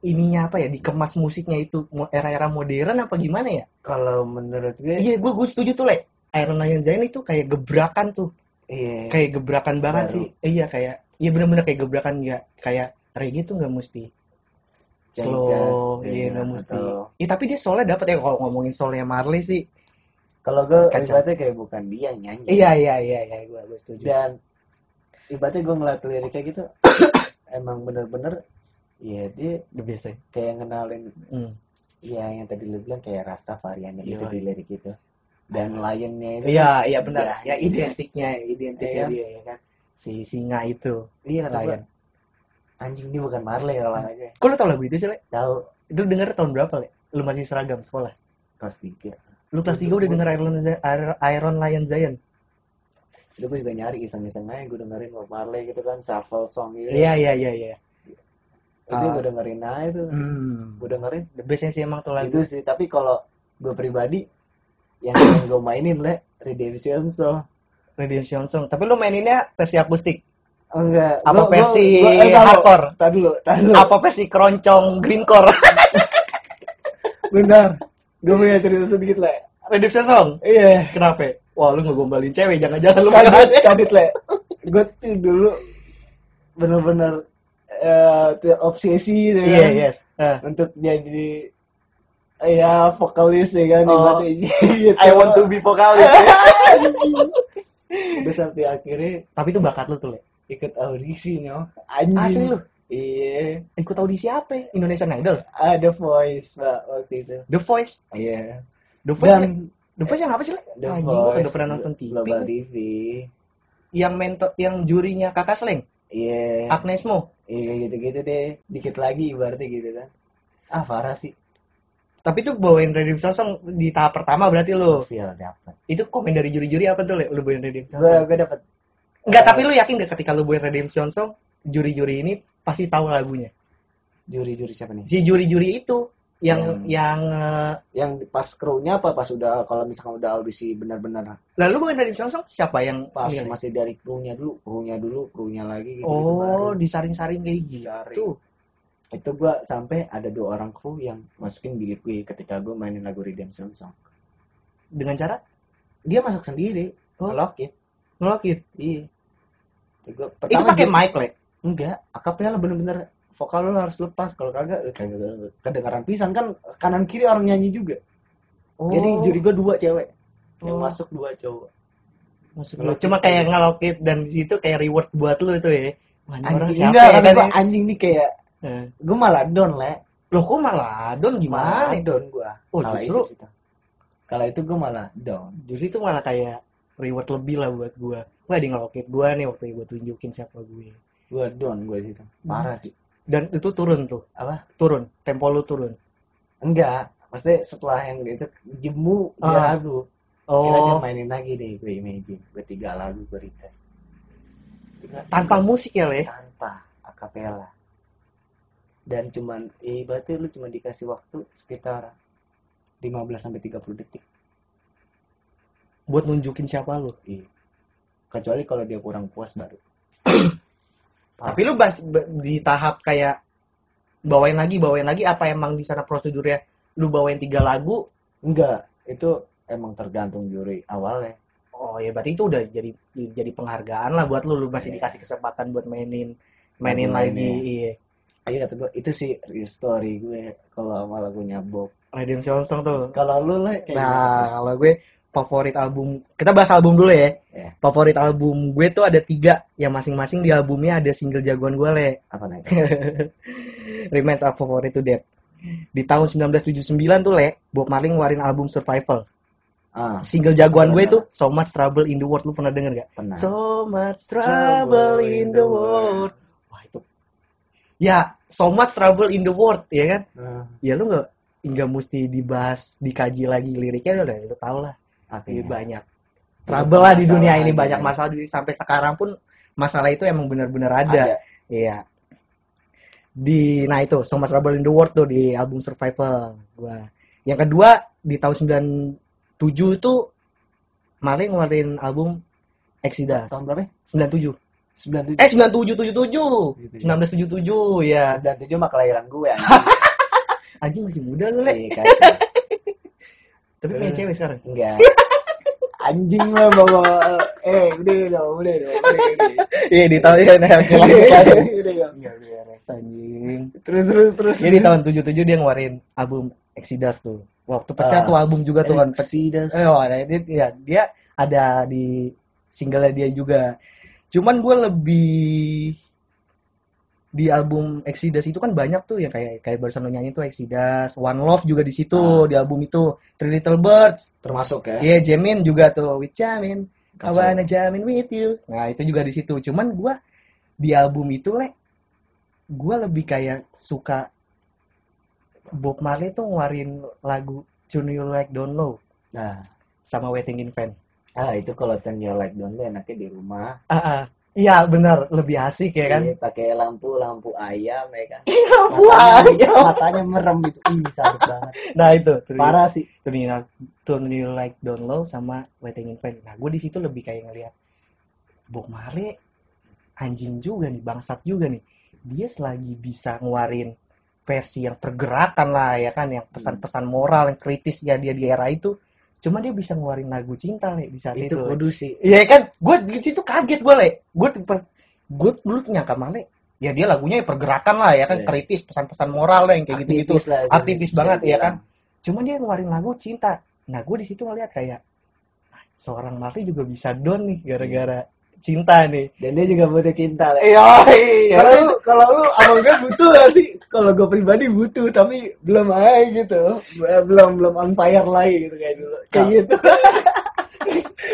ininya apa ya dikemas musiknya itu era-era modern apa gimana ya?
kalau menurut gue
Iya gue gue setuju tuh le. Iron Lion Zion itu kayak gebrakan tuh,
iya
kayak gebrakan banget
Baru.
sih. Iya kayak, iya bener-bener kayak gebrakan nggak kayak reggae tuh nggak mesti slow, iya
iya,
nggak mesti.
atau-
Iya tapi dia soalnya dapat ya kalau ngomongin soalnya Marley sih.
kalau gue ibaratnya kayak bukan dia yang nyanyi
Iya iya iya iya gue gue setuju.
dan ibaratnya gue ngeliat liriknya gitu emang bener-bener ya dia
ya.
kayak ngenalin
Hmm.
ya yang tadi lu bilang kayak Rastafarian itu
Iya.
di lirik itu dan lionnya itu
Iya iya benar.
Iya.
Ya identiknya identiknya
Iya.
dia ya kan. Si singa itu.
iya kata gue
Lion.
anjing ini bukan Marley kalau aja
Kok lu tau lagu itu sih, Le?
tahu
Itu denger tahun berapa, Le? Lu masih seragam sekolah.
kelas tiga
Lu kelas 3 udah denger Iron, Iron, Iron Lion Zion.
Itu gue juga nyari iseng-iseng aja gue dengerin Bob Marley gitu kan shuffle song gitu
Iya, iya, iya, iya.
itu gue dengerin aja tuh
Hmm.
gue dengerin
The bestnya sih emang tuh lagu.
itu sih tapi kalau gue pribadi yang yang gue mainin le Redemption Song
Redemption Song. Tapi lu maininnya versi akustik.
oh, enggak
Apa
Gua- gua-
versi
gua- eh, tahu.
hardcore?
Tar dulu tar dulu
Apa versi keroncong greencore?
bentar gue punya cerita sedikit le
Redemption Song.
iya
Kenapa? Wah, lu ngegombalin cewek, jangan-jangan lu
kadit kadit le gue tuh dulu bener-bener eh, tuh obsesi gitu kan
yes. Eh,
untuk jadi ya vokalis ya kan
Oh.
gitu.
I want to be vokalis.
udah sampai akhirnya
Tapi itu bakat lu tuh, Le.
ikut audisi no anjing
Asli lu.
iya
Ikut audisi apa? ya? Indonesian Idol.
ada voice pak waktu itu
The Voice.
iya
The Voice.
Dan
The Voice yang apa sih?
The
Anjing,
Voice
udah pernah nonton TV.
Global TV
Yang mentor, yang jurinya Kakak Sleng,
iya
Agnes Mo.
iya gitu-gitu deh dikit lagi ibaratnya gitu kan ah parah sih
Tapi itu bawain Redemption Song di tahap pertama berarti lu.
feel dapet
Itu komen dari juri-juri apa tuh? Lu bawain Redemption
gue
Song?
gue dapet
Enggak, tapi lu yakin gak ketika lu bawain Redemption Song, juri-juri ini pasti tahu lagunya?
juri-juri siapa nih
Si juri-juri itu yang
Hmm.
yang eh,
yang pas krunya apa pas udah kalau misalkan udah audisi benar-benar
lalu bawain Redemption Song siapa yang
pas
Le?
masih dari krunya dulu krunya dulu krunya lagi gitu, gitu
Oh,
baru.
disaring-saring kayak
Disaring.
gitu.
itu gua sampai ada dua orang kru yang masukin bilik gue ketika gue mainin lagu Redemption Song
Dengan cara
dia masuk sendiri
Oh.
ngelokit
ngelokit.
iya itu, gua,
Itu pakai
dia-
mic, Le.
enggak akapela bener-bener vokal lo harus lepas kalau kagak eh, kedengaran pisan kan kanan kiri orang nyanyi juga
Oh,
jadi juri gue dua cewek yang
Oh.
masuk dua cowok Ngelokit.
lu, cuma kayak ngelokit dan di situ kayak reward buat lu itu ya. Wah,
anjing enggak
ya kan?
gua,
ya?
anjing nih kayak
Eh.
gue malah down le
Loh kok malah don gimana?
malah down gue
Oh,
kala
justru
itu sih. kala itu gue malah down
justru itu malah kayak reward lebih lah buat gua. Wah, dia ngelokit gua nih waktu gua tunjukin siapa gue.
gue down gue situ parah sih
Dan itu turun tuh.
Apa?
Turun. Tempo lu turun.
enggak maksudnya setelah yang itu jemu dia
Ah.
lagu Kira dia
Oh,
mainin lagi deh gue imagine gue tiga lagu gue retest
tanpa musik ya, Le?
tanpa akapela dan cuman eh berarti lu cuma dikasih waktu sekitar 15 sampai 30 detik
Buat nunjukin siapa lu.
Iya. kecuali kalau dia kurang puas baru
Tapi lu bas, ba- di tahap kayak bawain lagi, bawain lagi apa emang di sana prosedurnya lu bawain tiga lagu
Enggak, itu emang tergantung juri awalnya.
Oh ya berarti itu udah jadi jadi penghargaan lah buat lu lu masih
Iya.
dikasih kesempatan buat mainin mainin
Lagu
lagi iya.
Iya kata gue itu sih story gue kalau sama lagunya Bob.
Redemption Song tuh.
Kalau lu lah kayak
Nah, kalau gue favorit album, kita bahas album dulu ya.
Iya.
Favorit album gue tuh ada tiga, yang masing-masing di albumnya ada single jagoan gue le.
apa nih?
Remains of Favorite to Death. Di tahun 1979 tuh le, Bob Marley ngeluarin album Survival.
Ah,
Single jagoan gue tuh So Much Trouble in the World, lu pernah denger gak?
pernah.
So much trouble in the world. Wah itu, ya So much trouble in the world, ya kan?
Nah,
Ya lu nggak nggak mesti dibahas, dikaji lagi liriknya udah, lu tau lah.
Artinya.
banyak trouble lah di dunia ini banyak masalah di sampai sekarang pun masalah itu emang benar-benar ada.
Ada.
Iya. Di nah itu So Much Trouble in the World tuh di album Survival gua. Yang kedua di tahun 97 itu Marley ngeluarin album Exodus.
Tahun berapa?
97.
97.
Eh 97 77. 1977 ya.
97 mah kelahiran gue.
Anjing masih muda lu, Le.
Iya kan?
Tapi punya cewek sekarang.
Enggak. Anjing lah bawa eh udah dong, udah dong, udah, udah.
Iya di tahun ya nah,
Udah dong.
Iya, beres anjing.
Terus terus terus.
Jadi tahun 77 dia ngeluarin album Exodus tuh. Waktu pecah
Ah.
tuh album juga tuh kan.
Exodus.
Eh, oh, ada dia, ya, dia ada di single dia juga. Cuman gue lebih di album Exodus itu kan banyak tuh yang kayak kayak barusan lo nyanyi tuh Exodus, One Love juga di situ
Ah.
di album itu, Three Little Birds,
Termasuk ya.
Iya, Jamin juga tuh with Jamin. Wanna jamin with you. Nah, itu juga di situ. Cuman gua di album itu, Le, gua lebih kayak suka Bob Marley tuh ngeluarin lagu Tune You Like Don't Know
Nah,
sama Waiting in Vain.
ah itu kalau turn your light down tuh enaknya di rumah.
Ah, ah. Iya, benar, lebih asik ya kan?
Iya, pakai lampu lampu ayam ya kan.
Lampu
Matanya,
ayam.
matanya merem itu. Ih, sakit banget.
Nah, itu. You-
Parah sih.
Tune You, Tune You Like Don't Know sama Waiting in Vain. Nah, gue di situ lebih kayak ngeliat Bob Marley anjing juga nih, bangsat juga nih. Dia selagi bisa ngeluarin versi yang pergerakan lah ya kan, yang pesan-pesan moral yang kritis ya dia di era itu. Cuma dia bisa ngeluarin lagu cinta nih di saat itu.
Itu kudu sih.
Iya kan, gue di situ kaget gue le, gue gue dulu nyangka Marley, ya dia lagunya ya pergerakan lah ya kan,
Iya.
kritis pesan-pesan moral lah yang kayak gitu-gitu
Aktivis lah.
aktivis
bisa
banget ya kan cuma dia ngeluarin lagu cinta nah gue di situ ngeliat kayak "Ah, seorang Marley juga bisa down nih gara-gara cinta nih
Dan dia juga butuh cinta. lah.
iya iya
Kalau lu kalau lu abang gue butuh gak sih? Kalau gue pribadi butuh tapi belum aja gitu. Belum belum on fire lagi gitu kayak dulu. Kayak gitu.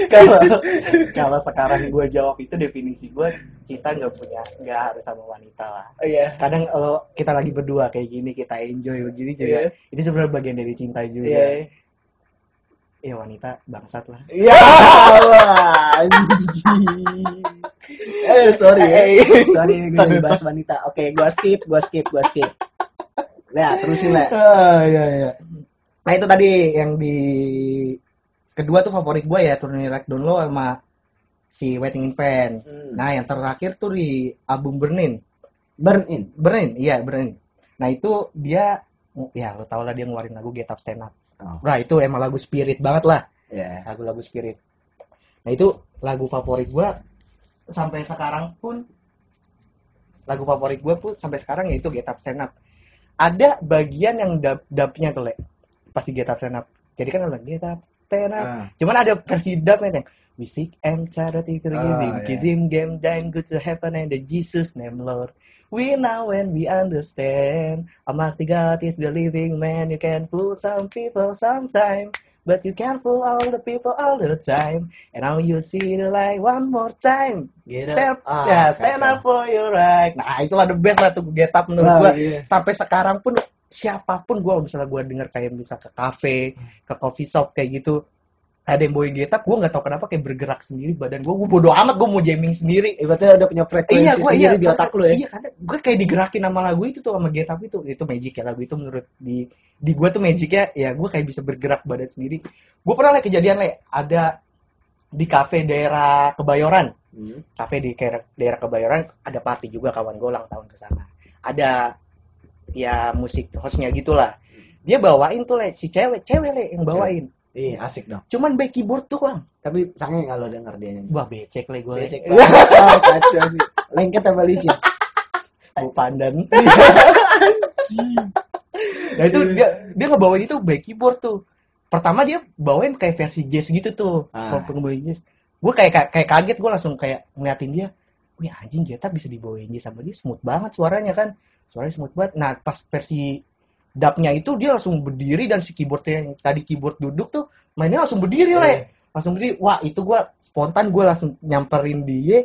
kalau kalau sekarang gue jawab itu definisi gue cinta nggak punya nggak harus sama wanita lah
Oh iya.
kadang kalau kita lagi berdua kayak gini kita enjoy begini juga
Iya.
itu sebenarnya bagian dari cinta juga
Iya.
Ya wanita bangsat lah
Ya Allah. Eh sorry ya. Sorry gue bahas wanita. Oke, gua skip, gua skip, gua skip. Nah, terusin lah.
Ah, iya, iya. Nah itu tadi yang di kedua tuh favorit gue ya Turn Like Down Low sama si Waiting in Vain. Nah yang terakhir tuh di album Burnin.
Burn in.
Burnin, iya Burnin. Nah itu dia ya lo tau lah dia ngeluarin lagu Get Up Stand Up.
Oh.
Nah itu emang lagu spirit banget lah,
Ya.
lagu-lagu spirit. Nah itu lagu favorit gue sampai sekarang pun lagu favorit gue pun sampai sekarang yaitu Get Up Stand Up. Ada bagian yang dub dubnya tuh le, pasti Get Up Stand Up. Jadi kan udah Get Up Stand Up.
Ah.
Cuman ada versi dubnya yang We seek and charity
Ah,
giving, giving game then good to heaven and the Jesus name Lord. We now when we understand, Almighty God is the living man. You can fool some people sometime, but you can't fool all the people all the time. And now you see the light one more time.
Gitu.
Stand,
Ah,
ya, stand
kacau.
up for your right. Nah, itulah the best lah tuh get up menurut gua.
iya.
Sampai sekarang pun siapa pun gua misalnya gua denger kayak bisa ke kafe, ke coffee shop kayak gitu. Ada yang bawa get up, gue nggak tahu kenapa kayak bergerak sendiri badan gue, gue bodo amat gue mau jamming sendiri.
Ibaratnya udah punya frekuensi
Iya, gue
sendiri
iya
di otak lu ya.
Iya, karena gue kayak digerakin sama lagu itu tuh sama Get Up itu. Itu magic ya lagu itu menurut di di gue tuh magicnya ya gue kayak bisa bergerak badan sendiri. Gue pernah liat kejadian le ada di kafe daerah Kebayoran.
Hmm.
Kafe di daerah, Kebayoran ada party juga kawan gue ulang tahun ke sana. Ada ya musik hostnya gitulah. dia bawain tuh le si cewek cewek le yang bawain
Iya, asik dong.
cuman back keyboard tuh bang
Tapi sange lo denger dia nyanyi?
wah becek le gue
Becek banget. Oh, kacau sih. Lengket apa licin?
bu pandan nah itu dia dia ngebawain itu back keyboard tuh pertama dia bawain kayak versi jazz gitu tuh
Ah.
kalau ngebawain jazz gue kayak kayak, kayak kaget gue langsung kayak ngeliatin dia wih anjing Geta bisa dibawain jazz sama dia smooth banget suaranya kan suaranya smooth banget nah pas versi dubnya itu dia langsung berdiri dan si keyboardnya yang tadi keyboard duduk tuh mainnya langsung berdiri
Iya.
le langsung berdiri wah itu gue spontan gue langsung nyamperin dia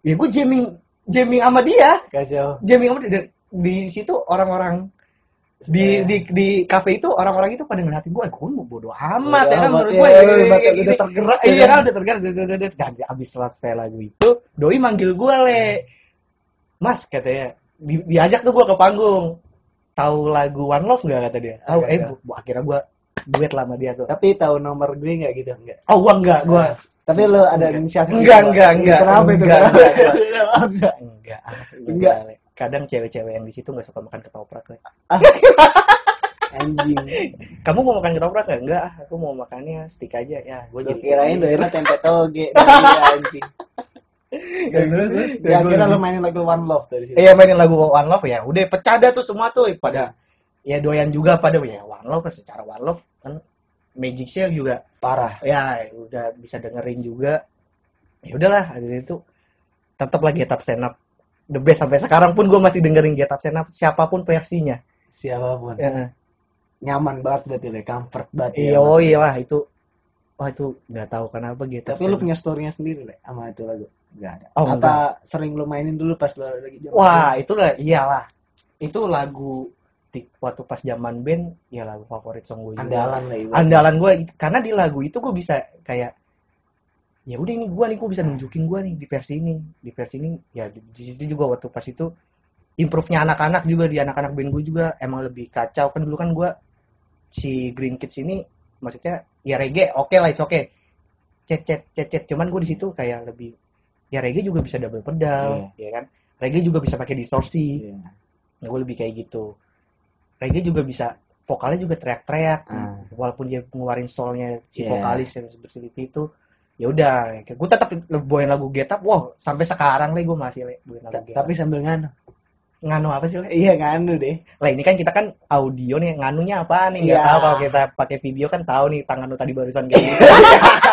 ya gue jamming jamming sama dia
Kacau.
jamming sama dia Dan di situ orang-orang di
Iya.
di di kafe itu orang-orang itu pada ngeliatin gue, gue mau bodo amat ya kan menurut
iya,
gue
iya,
ya,
udah- tergerak ya
iya
kan?
udah tergerak udah- udah- udah. dan abis selesai lagu itu doi manggil gue le mas katanya di, diajak tuh gue ke panggung tahu lagu One Love nggak kata dia tahu eh
agak.
bu, akhirnya gue duet lah sama dia tuh
Tapi tahu nomor gue nggak gitu enggak?
oh gue enggak gue
Tapi lo ada inisiatif
Enggak,
gitu,
enggak, enggak.
Kenapa itu?
Enggak, enggak. enggak
Enggak.
Le. kadang cewek-cewek yang di situ nggak suka makan ketoprak le.
Anjing.
kamu mau makan ketoprak nggak enggak ah, aku mau makannya stick aja ya gue jadi
kirain doainnya tempe toge. Iya, anjing. Dan terus terus ya, akhirnya lo mainin lagu One Love tuh di situ.
Iya mainin lagu One Love ya, udah pecah dah tuh semua tuh pada ya doyan juga pada ya One Love secara One Love kan Magic Shell juga
Parah.
ya udah bisa dengerin juga ya udahlah dari itu tetap lagi Get Up Stand Up the best sampai sekarang pun gue masih dengerin Get Up Stand Up siapa pun versinya
Siapa pun.
ya,
Nyaman banget berarti le, comfort banget.
iya
ya.
oh iya lah itu wah itu nggak tahu kenapa Get Up
Tapi lu punya story-nya sendiri le sama itu lagu? Enggak ada.
Oh,
Apa sering lu mainin dulu pas lo lagi zaman
wah itulah iyalah. Itu lagu di, waktu pas zaman band ya lagu favorit song gue
andalan lah
andalan gue karena di lagu itu gue bisa kayak ya udah ini gue nih gue bisa nunjukin gue nih di versi ini. Di versi ini ya di, di situ juga waktu pas itu improve-nya anak-anak juga di anak-anak band gue juga emang lebih kacau. Kan dulu kan gue si Green Kids ini maksudnya ya reggae oke lah it's okay. Cet cet cet cet. Cuman gue di situ kayak lebih ya reggae juga bisa double pedal ya kan reggae juga bisa pakai distorsi
Iya.
Nah, gue lebih kayak gitu. Reggae juga bisa vokalnya juga teriak-teriak.
Ah.
Walaupun dia ngeluarin soulnya si
Iya.
vokalis yang seperti itu. Ya udah, gue tetap bawain lagu Get Up. Wah, sampai sekarang le gue masih le lagu Get
Tapi sambil nganu.
nganu apa sih le?
Iya nganu deh.
Lah ini kan kita kan audio nih, nganunya apa nih? Nggak
Iya.
tahu kalau kita pakai video kan tahu nih tangan lu tadi barusan kayak gitu.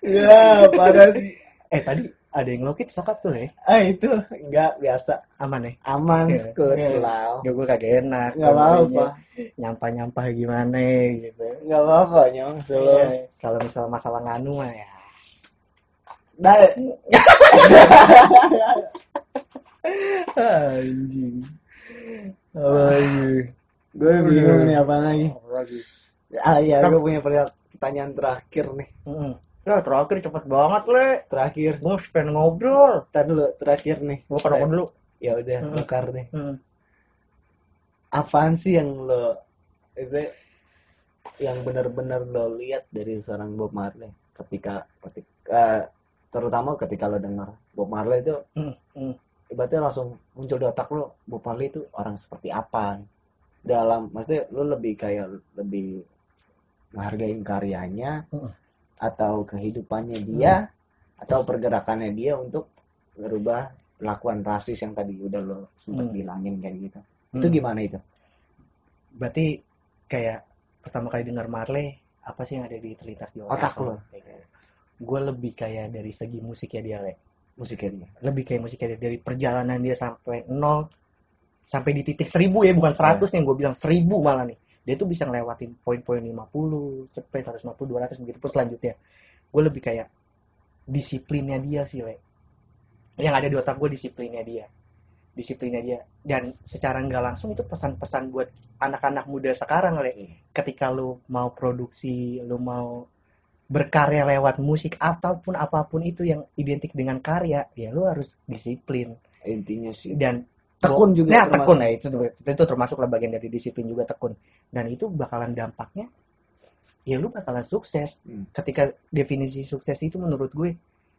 Iya, parah sih.
eh tadi ada yang lokit sokap tuh le.
Ah itu enggak biasa.
Aman ya?
Aman, kulit
Iya.
selau.
Ya gue kagak enak.
Enggak apa-apa.
Nyampah-nyampah gimana gitu.
Enggak apa-apa, nyong. Solo.
Iya. Kalau misal masalah nganu mah ya
Nah,
anjing Anjing.
gue bingung nih apa lagi. Ah iya, gue punya pertanyaan terakhir nih.
Mm. Ya terakhir cepet banget le
Terakhir.
gue pengen ngobrol
Ntar dulu, terakhir nih.
gue kan dulu
Ya udah,
Hmm.
bakar nih.
Mm.
Apaan sih yang lo itu yang benar-benar lo lihat dari seorang Bob Marley ketika ketika terutama ketika lo dengar Bob Marley itu
Mm. Mm.
ibaratnya langsung muncul di otak lo Bob Marley itu orang seperti apa dalam maksudnya lo lebih kayak lebih menghargai karyanya
Mm.
Atau kehidupannya dia atau pergerakannya dia untuk merubah lakuan rasis yang tadi udah lo sempat
Mm.
bilangin kayak gitu. Itu
Mm.
gimana itu?
Berarti kayak pertama kali dengar Marley apa sih yang ada di terlintas di
Otak lo.
gue lebih kayak dari segi musiknya dia le.
Musiknya dia.
Lebih kayak musiknya dia dari perjalanan dia sampai nol sampai di titik seribu ya bukan seratus yang gue bilang seribu malah nih dia tuh bisa ngelewatin poin-poin 50 cepet 150 200 begitu. Pun selanjutnya gue lebih kayak disiplinnya dia sih le. Yang ada di otak gue disiplinnya dia. Disiplinnya dia. Dan secara nggak langsung itu pesan-pesan buat anak-anak muda sekarang le. Ketika lu mau produksi lu mau berkarya lewat musik ataupun apa pun itu yang identik dengan karya ya lu harus disiplin.
Intinya sih.
Dan
tekun juga
Nah,
termasuk.
tekun ya itu itu termasuklah bagian dari disiplin juga tekun. Dan itu bakalan dampaknya ya lu bakalan sukses.
Hmm.
Ketika definisi sukses itu menurut gue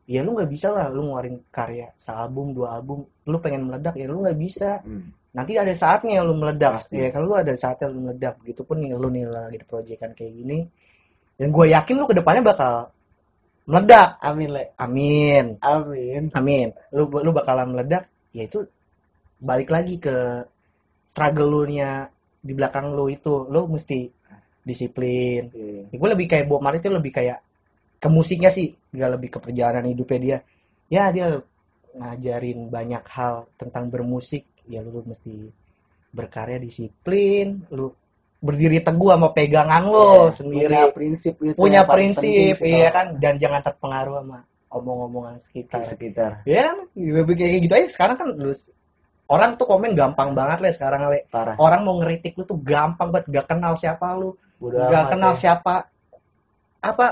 ya lu nggak bisa lah lu ngeluarin karya sealbum dua album lu pengen meledak ya lu nggak bisa
Hmm.
nanti ada saatnya lu meledak
Pasti.
ya kalau lu ada saatnya lu meledak gitu pun nih lu nih lagi proyekan kayak gini dan gue yakin lu ke depannya bakal meledak
Amin le.
amin
Amin.
amin lu lu bakalan meledak ya itu balik lagi ke struggle lu nya di belakang lu itu lu mesti disiplin
Iya.
gue lebih kayak Bob Marley itu lebih kayak ke musiknya sih nggak lebih ke perjalanan hidupnya dia ya dia ngajarin banyak hal tentang bermusik ya lu mesti berkarya disiplin lu berdiri teguh sama pegangan lo
Iya,
sendiri
Punya prinsip gitu.
punya prinsip iya kan dan jangan terpengaruh sama omong-omongan sekitar
sekitar.
ya kayak gitu aja sekarang kan lu orang tuh komen gampang banget lah sekarang le.
Parah.
orang mau ngeritik lu tuh gampang banget gak kenal siapa lu nggak
amat
kenal
ya.
siapa. Apa?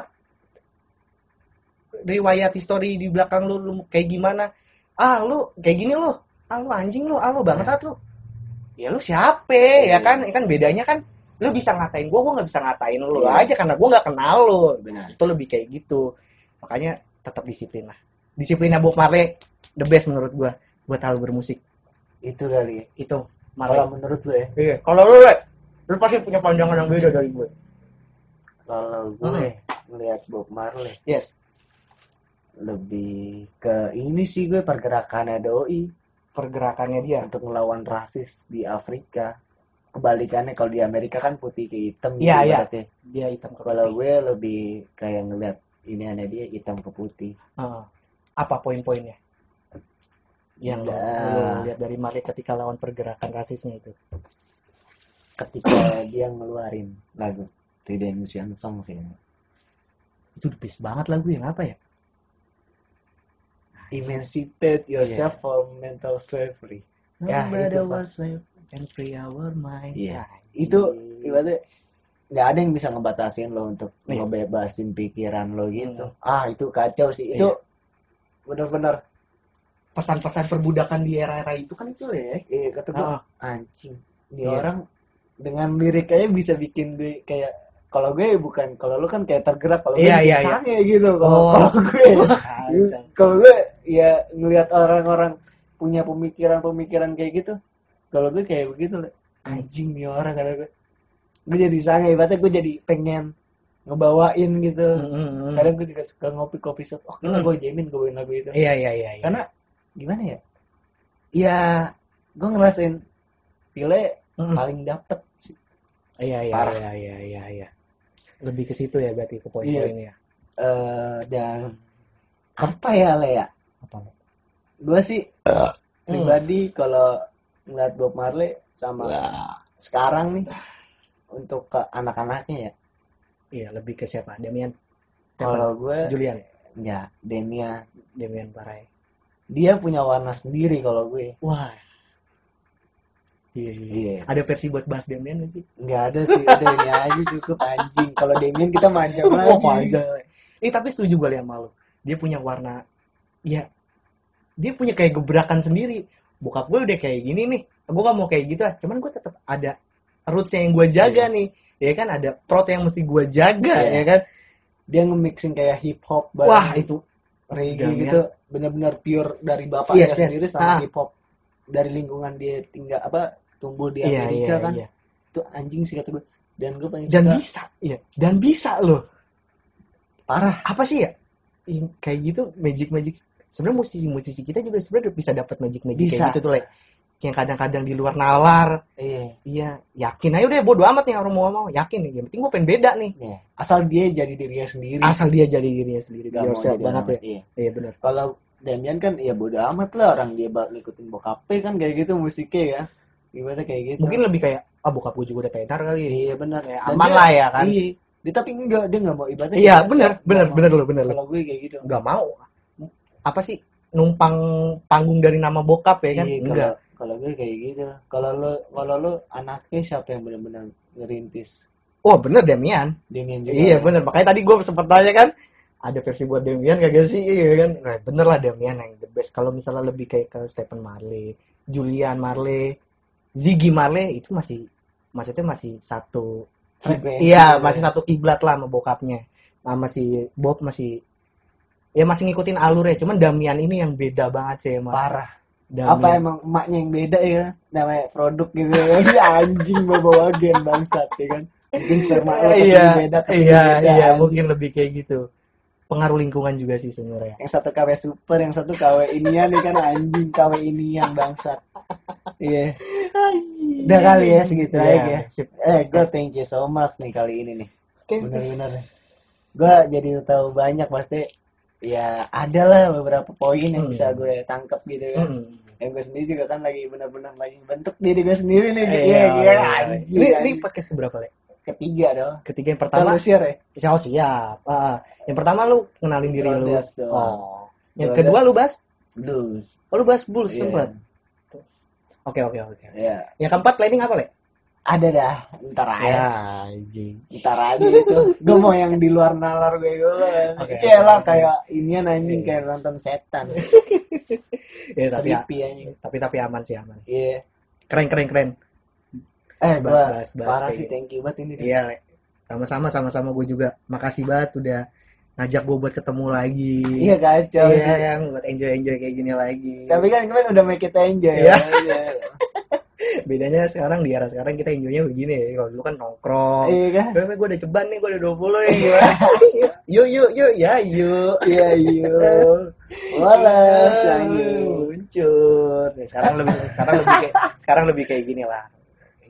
Riwayat histori di belakang lu, lu kayak gimana? Ah lu kayak gini lu. Ah lu anjing lu ah lu bangsat lu. Ya lu siapa? Ya
Iya.
kan ya kan bedanya kan lu bisa ngatain gua gua nggak bisa ngatain lu
Iya.
aja karena gua nggak kenal lu.
Benar.
itu lebih kayak gitu. Makanya tetap disiplin lah. Disiplinnya Bob Marley the best menurut gua. Buat hal bermusik
Itu kali. ya.
itu
Kalau
Marley
menurut lu ya.
iya kalau lu Le, lu pasti punya pandangan yang beda dari gue
Kalau gue ngelihat Bob Marley
yes
lebih ke ini sih gue pergerakannya doi
pergerakannya dia
untuk melawan rasis di Afrika. Kebalikannya kalau di Amerika kan putih ke hitam gitu
Iya, iya.
ibaratnya.
dia hitam ke
Kalau gue lebih kayak ngelihat ini aneh dia hitam ke putih.
Heeh. apa poin-poinnya yang
Nah.
lihat dari Marley ketika lawan pergerakan rasisnya itu
Ketika dia ngeluarin lagu Redemption Song sih.
itu the best banget lagu yang apa ya
Emancipate yourself from mental slavery. Ya,
No
itu,
matter what slave and free our mind. Anjing.
Itu ibaratnya nggak ada yang bisa ngebatasin lo untuk
Iya.
ngebebasin pikiran lo gitu.
Hmm.
Ah itu kacau sih. Itu bener-bener.
Pesan-pesan perbudakan di era-era itu kan itu ya
Iya kata gue
Heeh.
anjing. Ini
Iya.
orang dengan lirik aja bisa bikin gue kayak kalau gue bukan kalau lu kan kayak tergerak kalau gue
Iya,
bikin
iya, iya.
sange gitu kalau
Oh.
kalau gue
Kacau.
kalau gue ya ngelihat orang-orang punya pemikiran-pemikiran kayak gitu kalau gue kayak begitu Le. anjing nih orang kata gue gue jadi sange ibaratnya gue jadi pengen ngebawain gitu
Mm-mm.
kadang gue juga suka ngopi kopi shop oh
Hmm.
gue jamin gue bawain lagu itu
iya iya iya iya.
karena gimana ya? Ya gue ngerasain Pile
Mm-mm.
paling dapet sih.
Iya iya
Parah.
iya iya iya iya. Lebih ke situ ya berarti ke poin-poinnya.
Eh, dan apa ya Le ya?
Apa
gue sih pribadi kalau ngeliat Bob Marley sama sekarang nih untuk ke anak-anaknya ya.
Iya lebih ke siapa? Damian?
Kalau gue
Julian?
Ya Demia
Damian Parai
dia punya warna sendiri kalau gue
wah iya iya
iya
ada versi buat bahas Damian nggak sih
nggak ada sih udah ini aja cukup anjing kalau Demian kita manja
Oh,
lagi
panjang. Eh tapi setuju gue sama lu. Dia punya warna ya dia punya kayak gebrakan sendiri. Bokap gue udah kayak gini nih. Gue gak mau kayak gitu ah. Cuman gue tetap ada rootsnya yang gue jaga nih. Ya kan ada prot yang mesti gue jaga
Iya.
ya kan.
dia nge-mixing kayak hip hop
Wah itu
reggae
Damian.
gitu benar-benar pure dari bapaknya
Yes, yes.
sendiri sama
Ah.
hip hop dari lingkungan dia tinggal apa tumbuh di
iya
Amerika
iya
kan
iya.
itu anjing sih kata gue dan gue paling
Dan
suka
bisa, iya. Dan bisa loh.
parah
Apa sih ya? Kayak gitu magic magic. Sebenarnya musisi-musisi kita juga sebenarnya bisa dapat magic magic
Bisa.
kayak gitu tuh, Le. Yang kadang-kadang di luar nalar.
iya.
Iya, yakin aja udah bodo amat nih orang mau ngomong. Yakin nih, yang penting gue pengen beda nih.
iya. asal dia jadi dirinya sendiri.
Asal dia jadi dirinya sendiri
Gak
dia
mau jadi
banget ya.
iya
iya benar.
Kalau Damian kan ya bodo amat lah orang dia ngikutin bokapnya kan kayak gitu musiknya ya. Gimana kayak gitu.
Mungkin lebih kayak ah bokap gue juga udah tenar kali. Ya
iya benar.
Kayak
Dan
aman
dia-
lah ya kan.
iya dia tapi enggak dia nggak mau ibadah
iya benar benar benar loh benar
kalau gue kayak gitu.
Nggak mau. Apa sih numpang panggung dari nama bokap ya kan?
Iya,
enggak
kalau gue kayak gitu. Kalau lo kalau lo anaknya siapa yang benar-benar ngerintis?
Oh bener Demian.
Damian juga
iya
ya?
bener. Makanya tadi gue sempat tanya kan ada versi buat Demian kagak sih iya kan? Nah, bener lah Demian yang the best. Kalau misalnya lebih kayak ke Stephen Marley Julian Marley Ziggy Marley itu masih maksudnya masih satu iya
gitu
masih
ya.
satu kiblat lah sama bokapnya. Sama si Bob masih ya masih ngikutin alurnya. Cuman Damian ini yang beda banget sih emang
parah Apa emang emaknya yang beda ya? Namanya produk gitu ya. Dia anjing bawa gen bangsat ya kan? Mungkin sperma lo ke sini
iya
beda
iya
beda,
iya
anjing.
mungkin lebih kayak gitu. Pengaruh lingkungan juga sih sebenarnya.
Yang satu KW super yang satu KW inian nih kan? Anjing KW inian bangsat. Iya. Udah kali ya segitu
Iya,
aja. ya
sip.
eh gue thank you so much nih kali ini nih.
Oke.
bener-bener. Gue jadi tahu banyak pasti ya ada lah beberapa poin yang
Hmm.
bisa gue tangkep gitu kan.
Hmm.
yang gue sendiri juga kan lagi benar-benar lagi bentuk diri gue sendiri nih.
Iya,
iya iya
iya. ini ini podcast keberapa le?
Ketiga dong.
Ketiga yang
pertama? Lu share ya
oh siap. Ah, yang pertama lu kenalin diri lu. Oh. Yang kedua lu bahas?
Blues.
Oh lu bahas bulls
Iya.
sempet. Oke oke oke.
Iya.
yang keempat planning apa le
ada dah ntar aja.
Ya anjing.
Ntar aja itu. Gue mau yang di luar nalar gue dulu
Oke,
Oke lah
oke.
kayak inian anjing
Iya.
kayak nonton setan.
Ya tapi ya,
creepy anjing.
tapi tapi aman sih aman.
Iya.
Keren keren keren.
Eh
Bahas, bahas, bahas
parah sih thank you banget ini
iya sama-sama sama-sama gue juga. Makasih banget udah ngajak gue buat ketemu lagi.
Iya kacau
iya
sih.
yang buat enjoy enjoy kayak gini lagi.
Tapi kan kemarin udah make it enjoy
Iya.
ya
bedanya sekarang di era sekarang kita enjoynya begini ya kalau dulu kan nongkrong
iya kan
Gue gue udah ceban nih, gue udah 20 nih gimana? yuk, yuk, yuk, ya yuk.
iya iya Walas ayo
Luncur. Ya, sekarang lebih sekarang lebih kayak sekarang lebih kayak gini lah.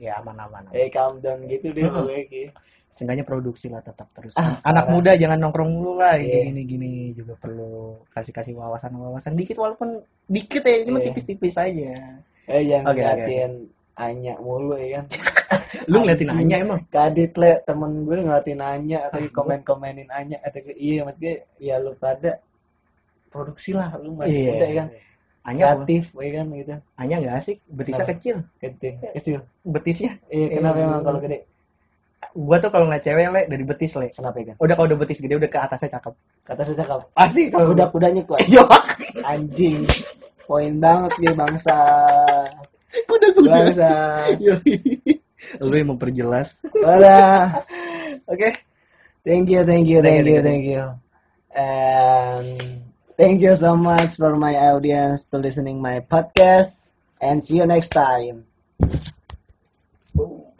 Ya aman-aman.
eh calm down gitu deh gue kayak
Seenggaknya produksi lah tetap terus.
Ah,
Anak
parah.
muda jangan nongkrong mulu lah.
Iya.
Gini gini juga perlu kasih-kasih wawasan-wawasan dikit walaupun dikit ya, cuma
Iya.
tipis-tipis aja.
Eh jangan
Oke, oke,
ngeliatin Anya mulu ya kan
Lu ngeliatin. Anya emang?
kadit le temen gue ngeliatin Anya atau
Ah,
komen komenin Anya atau gue, iya mas gue ya lu pada produksi lah lu masih
Iya.
muda ya kan
Anya apa?
kreatif ya kan gitu
Anya nggak asik, betisnya
Kenapa?
kecil.
gede kecil
Betisnya.
iya kenapa
Eh.
emang kalau gede
Gua tuh kalau ngeliat cewek le dari betis le.
kenapa ya kan
Udah kalau udah betis gede udah ke atasnya cakep.
kata susah kau
Pasti kalau
kuda kudanya kuat
Yo,
anjing poin banget dia bangsa
kuda-kuda.
bangsa
Yo. Lu yang memperjelas. Oke.
Thank you, thank you, Thank
you,
you, thank you. And thank you so much for my audience to listening my podcast and see you next time.
Boom.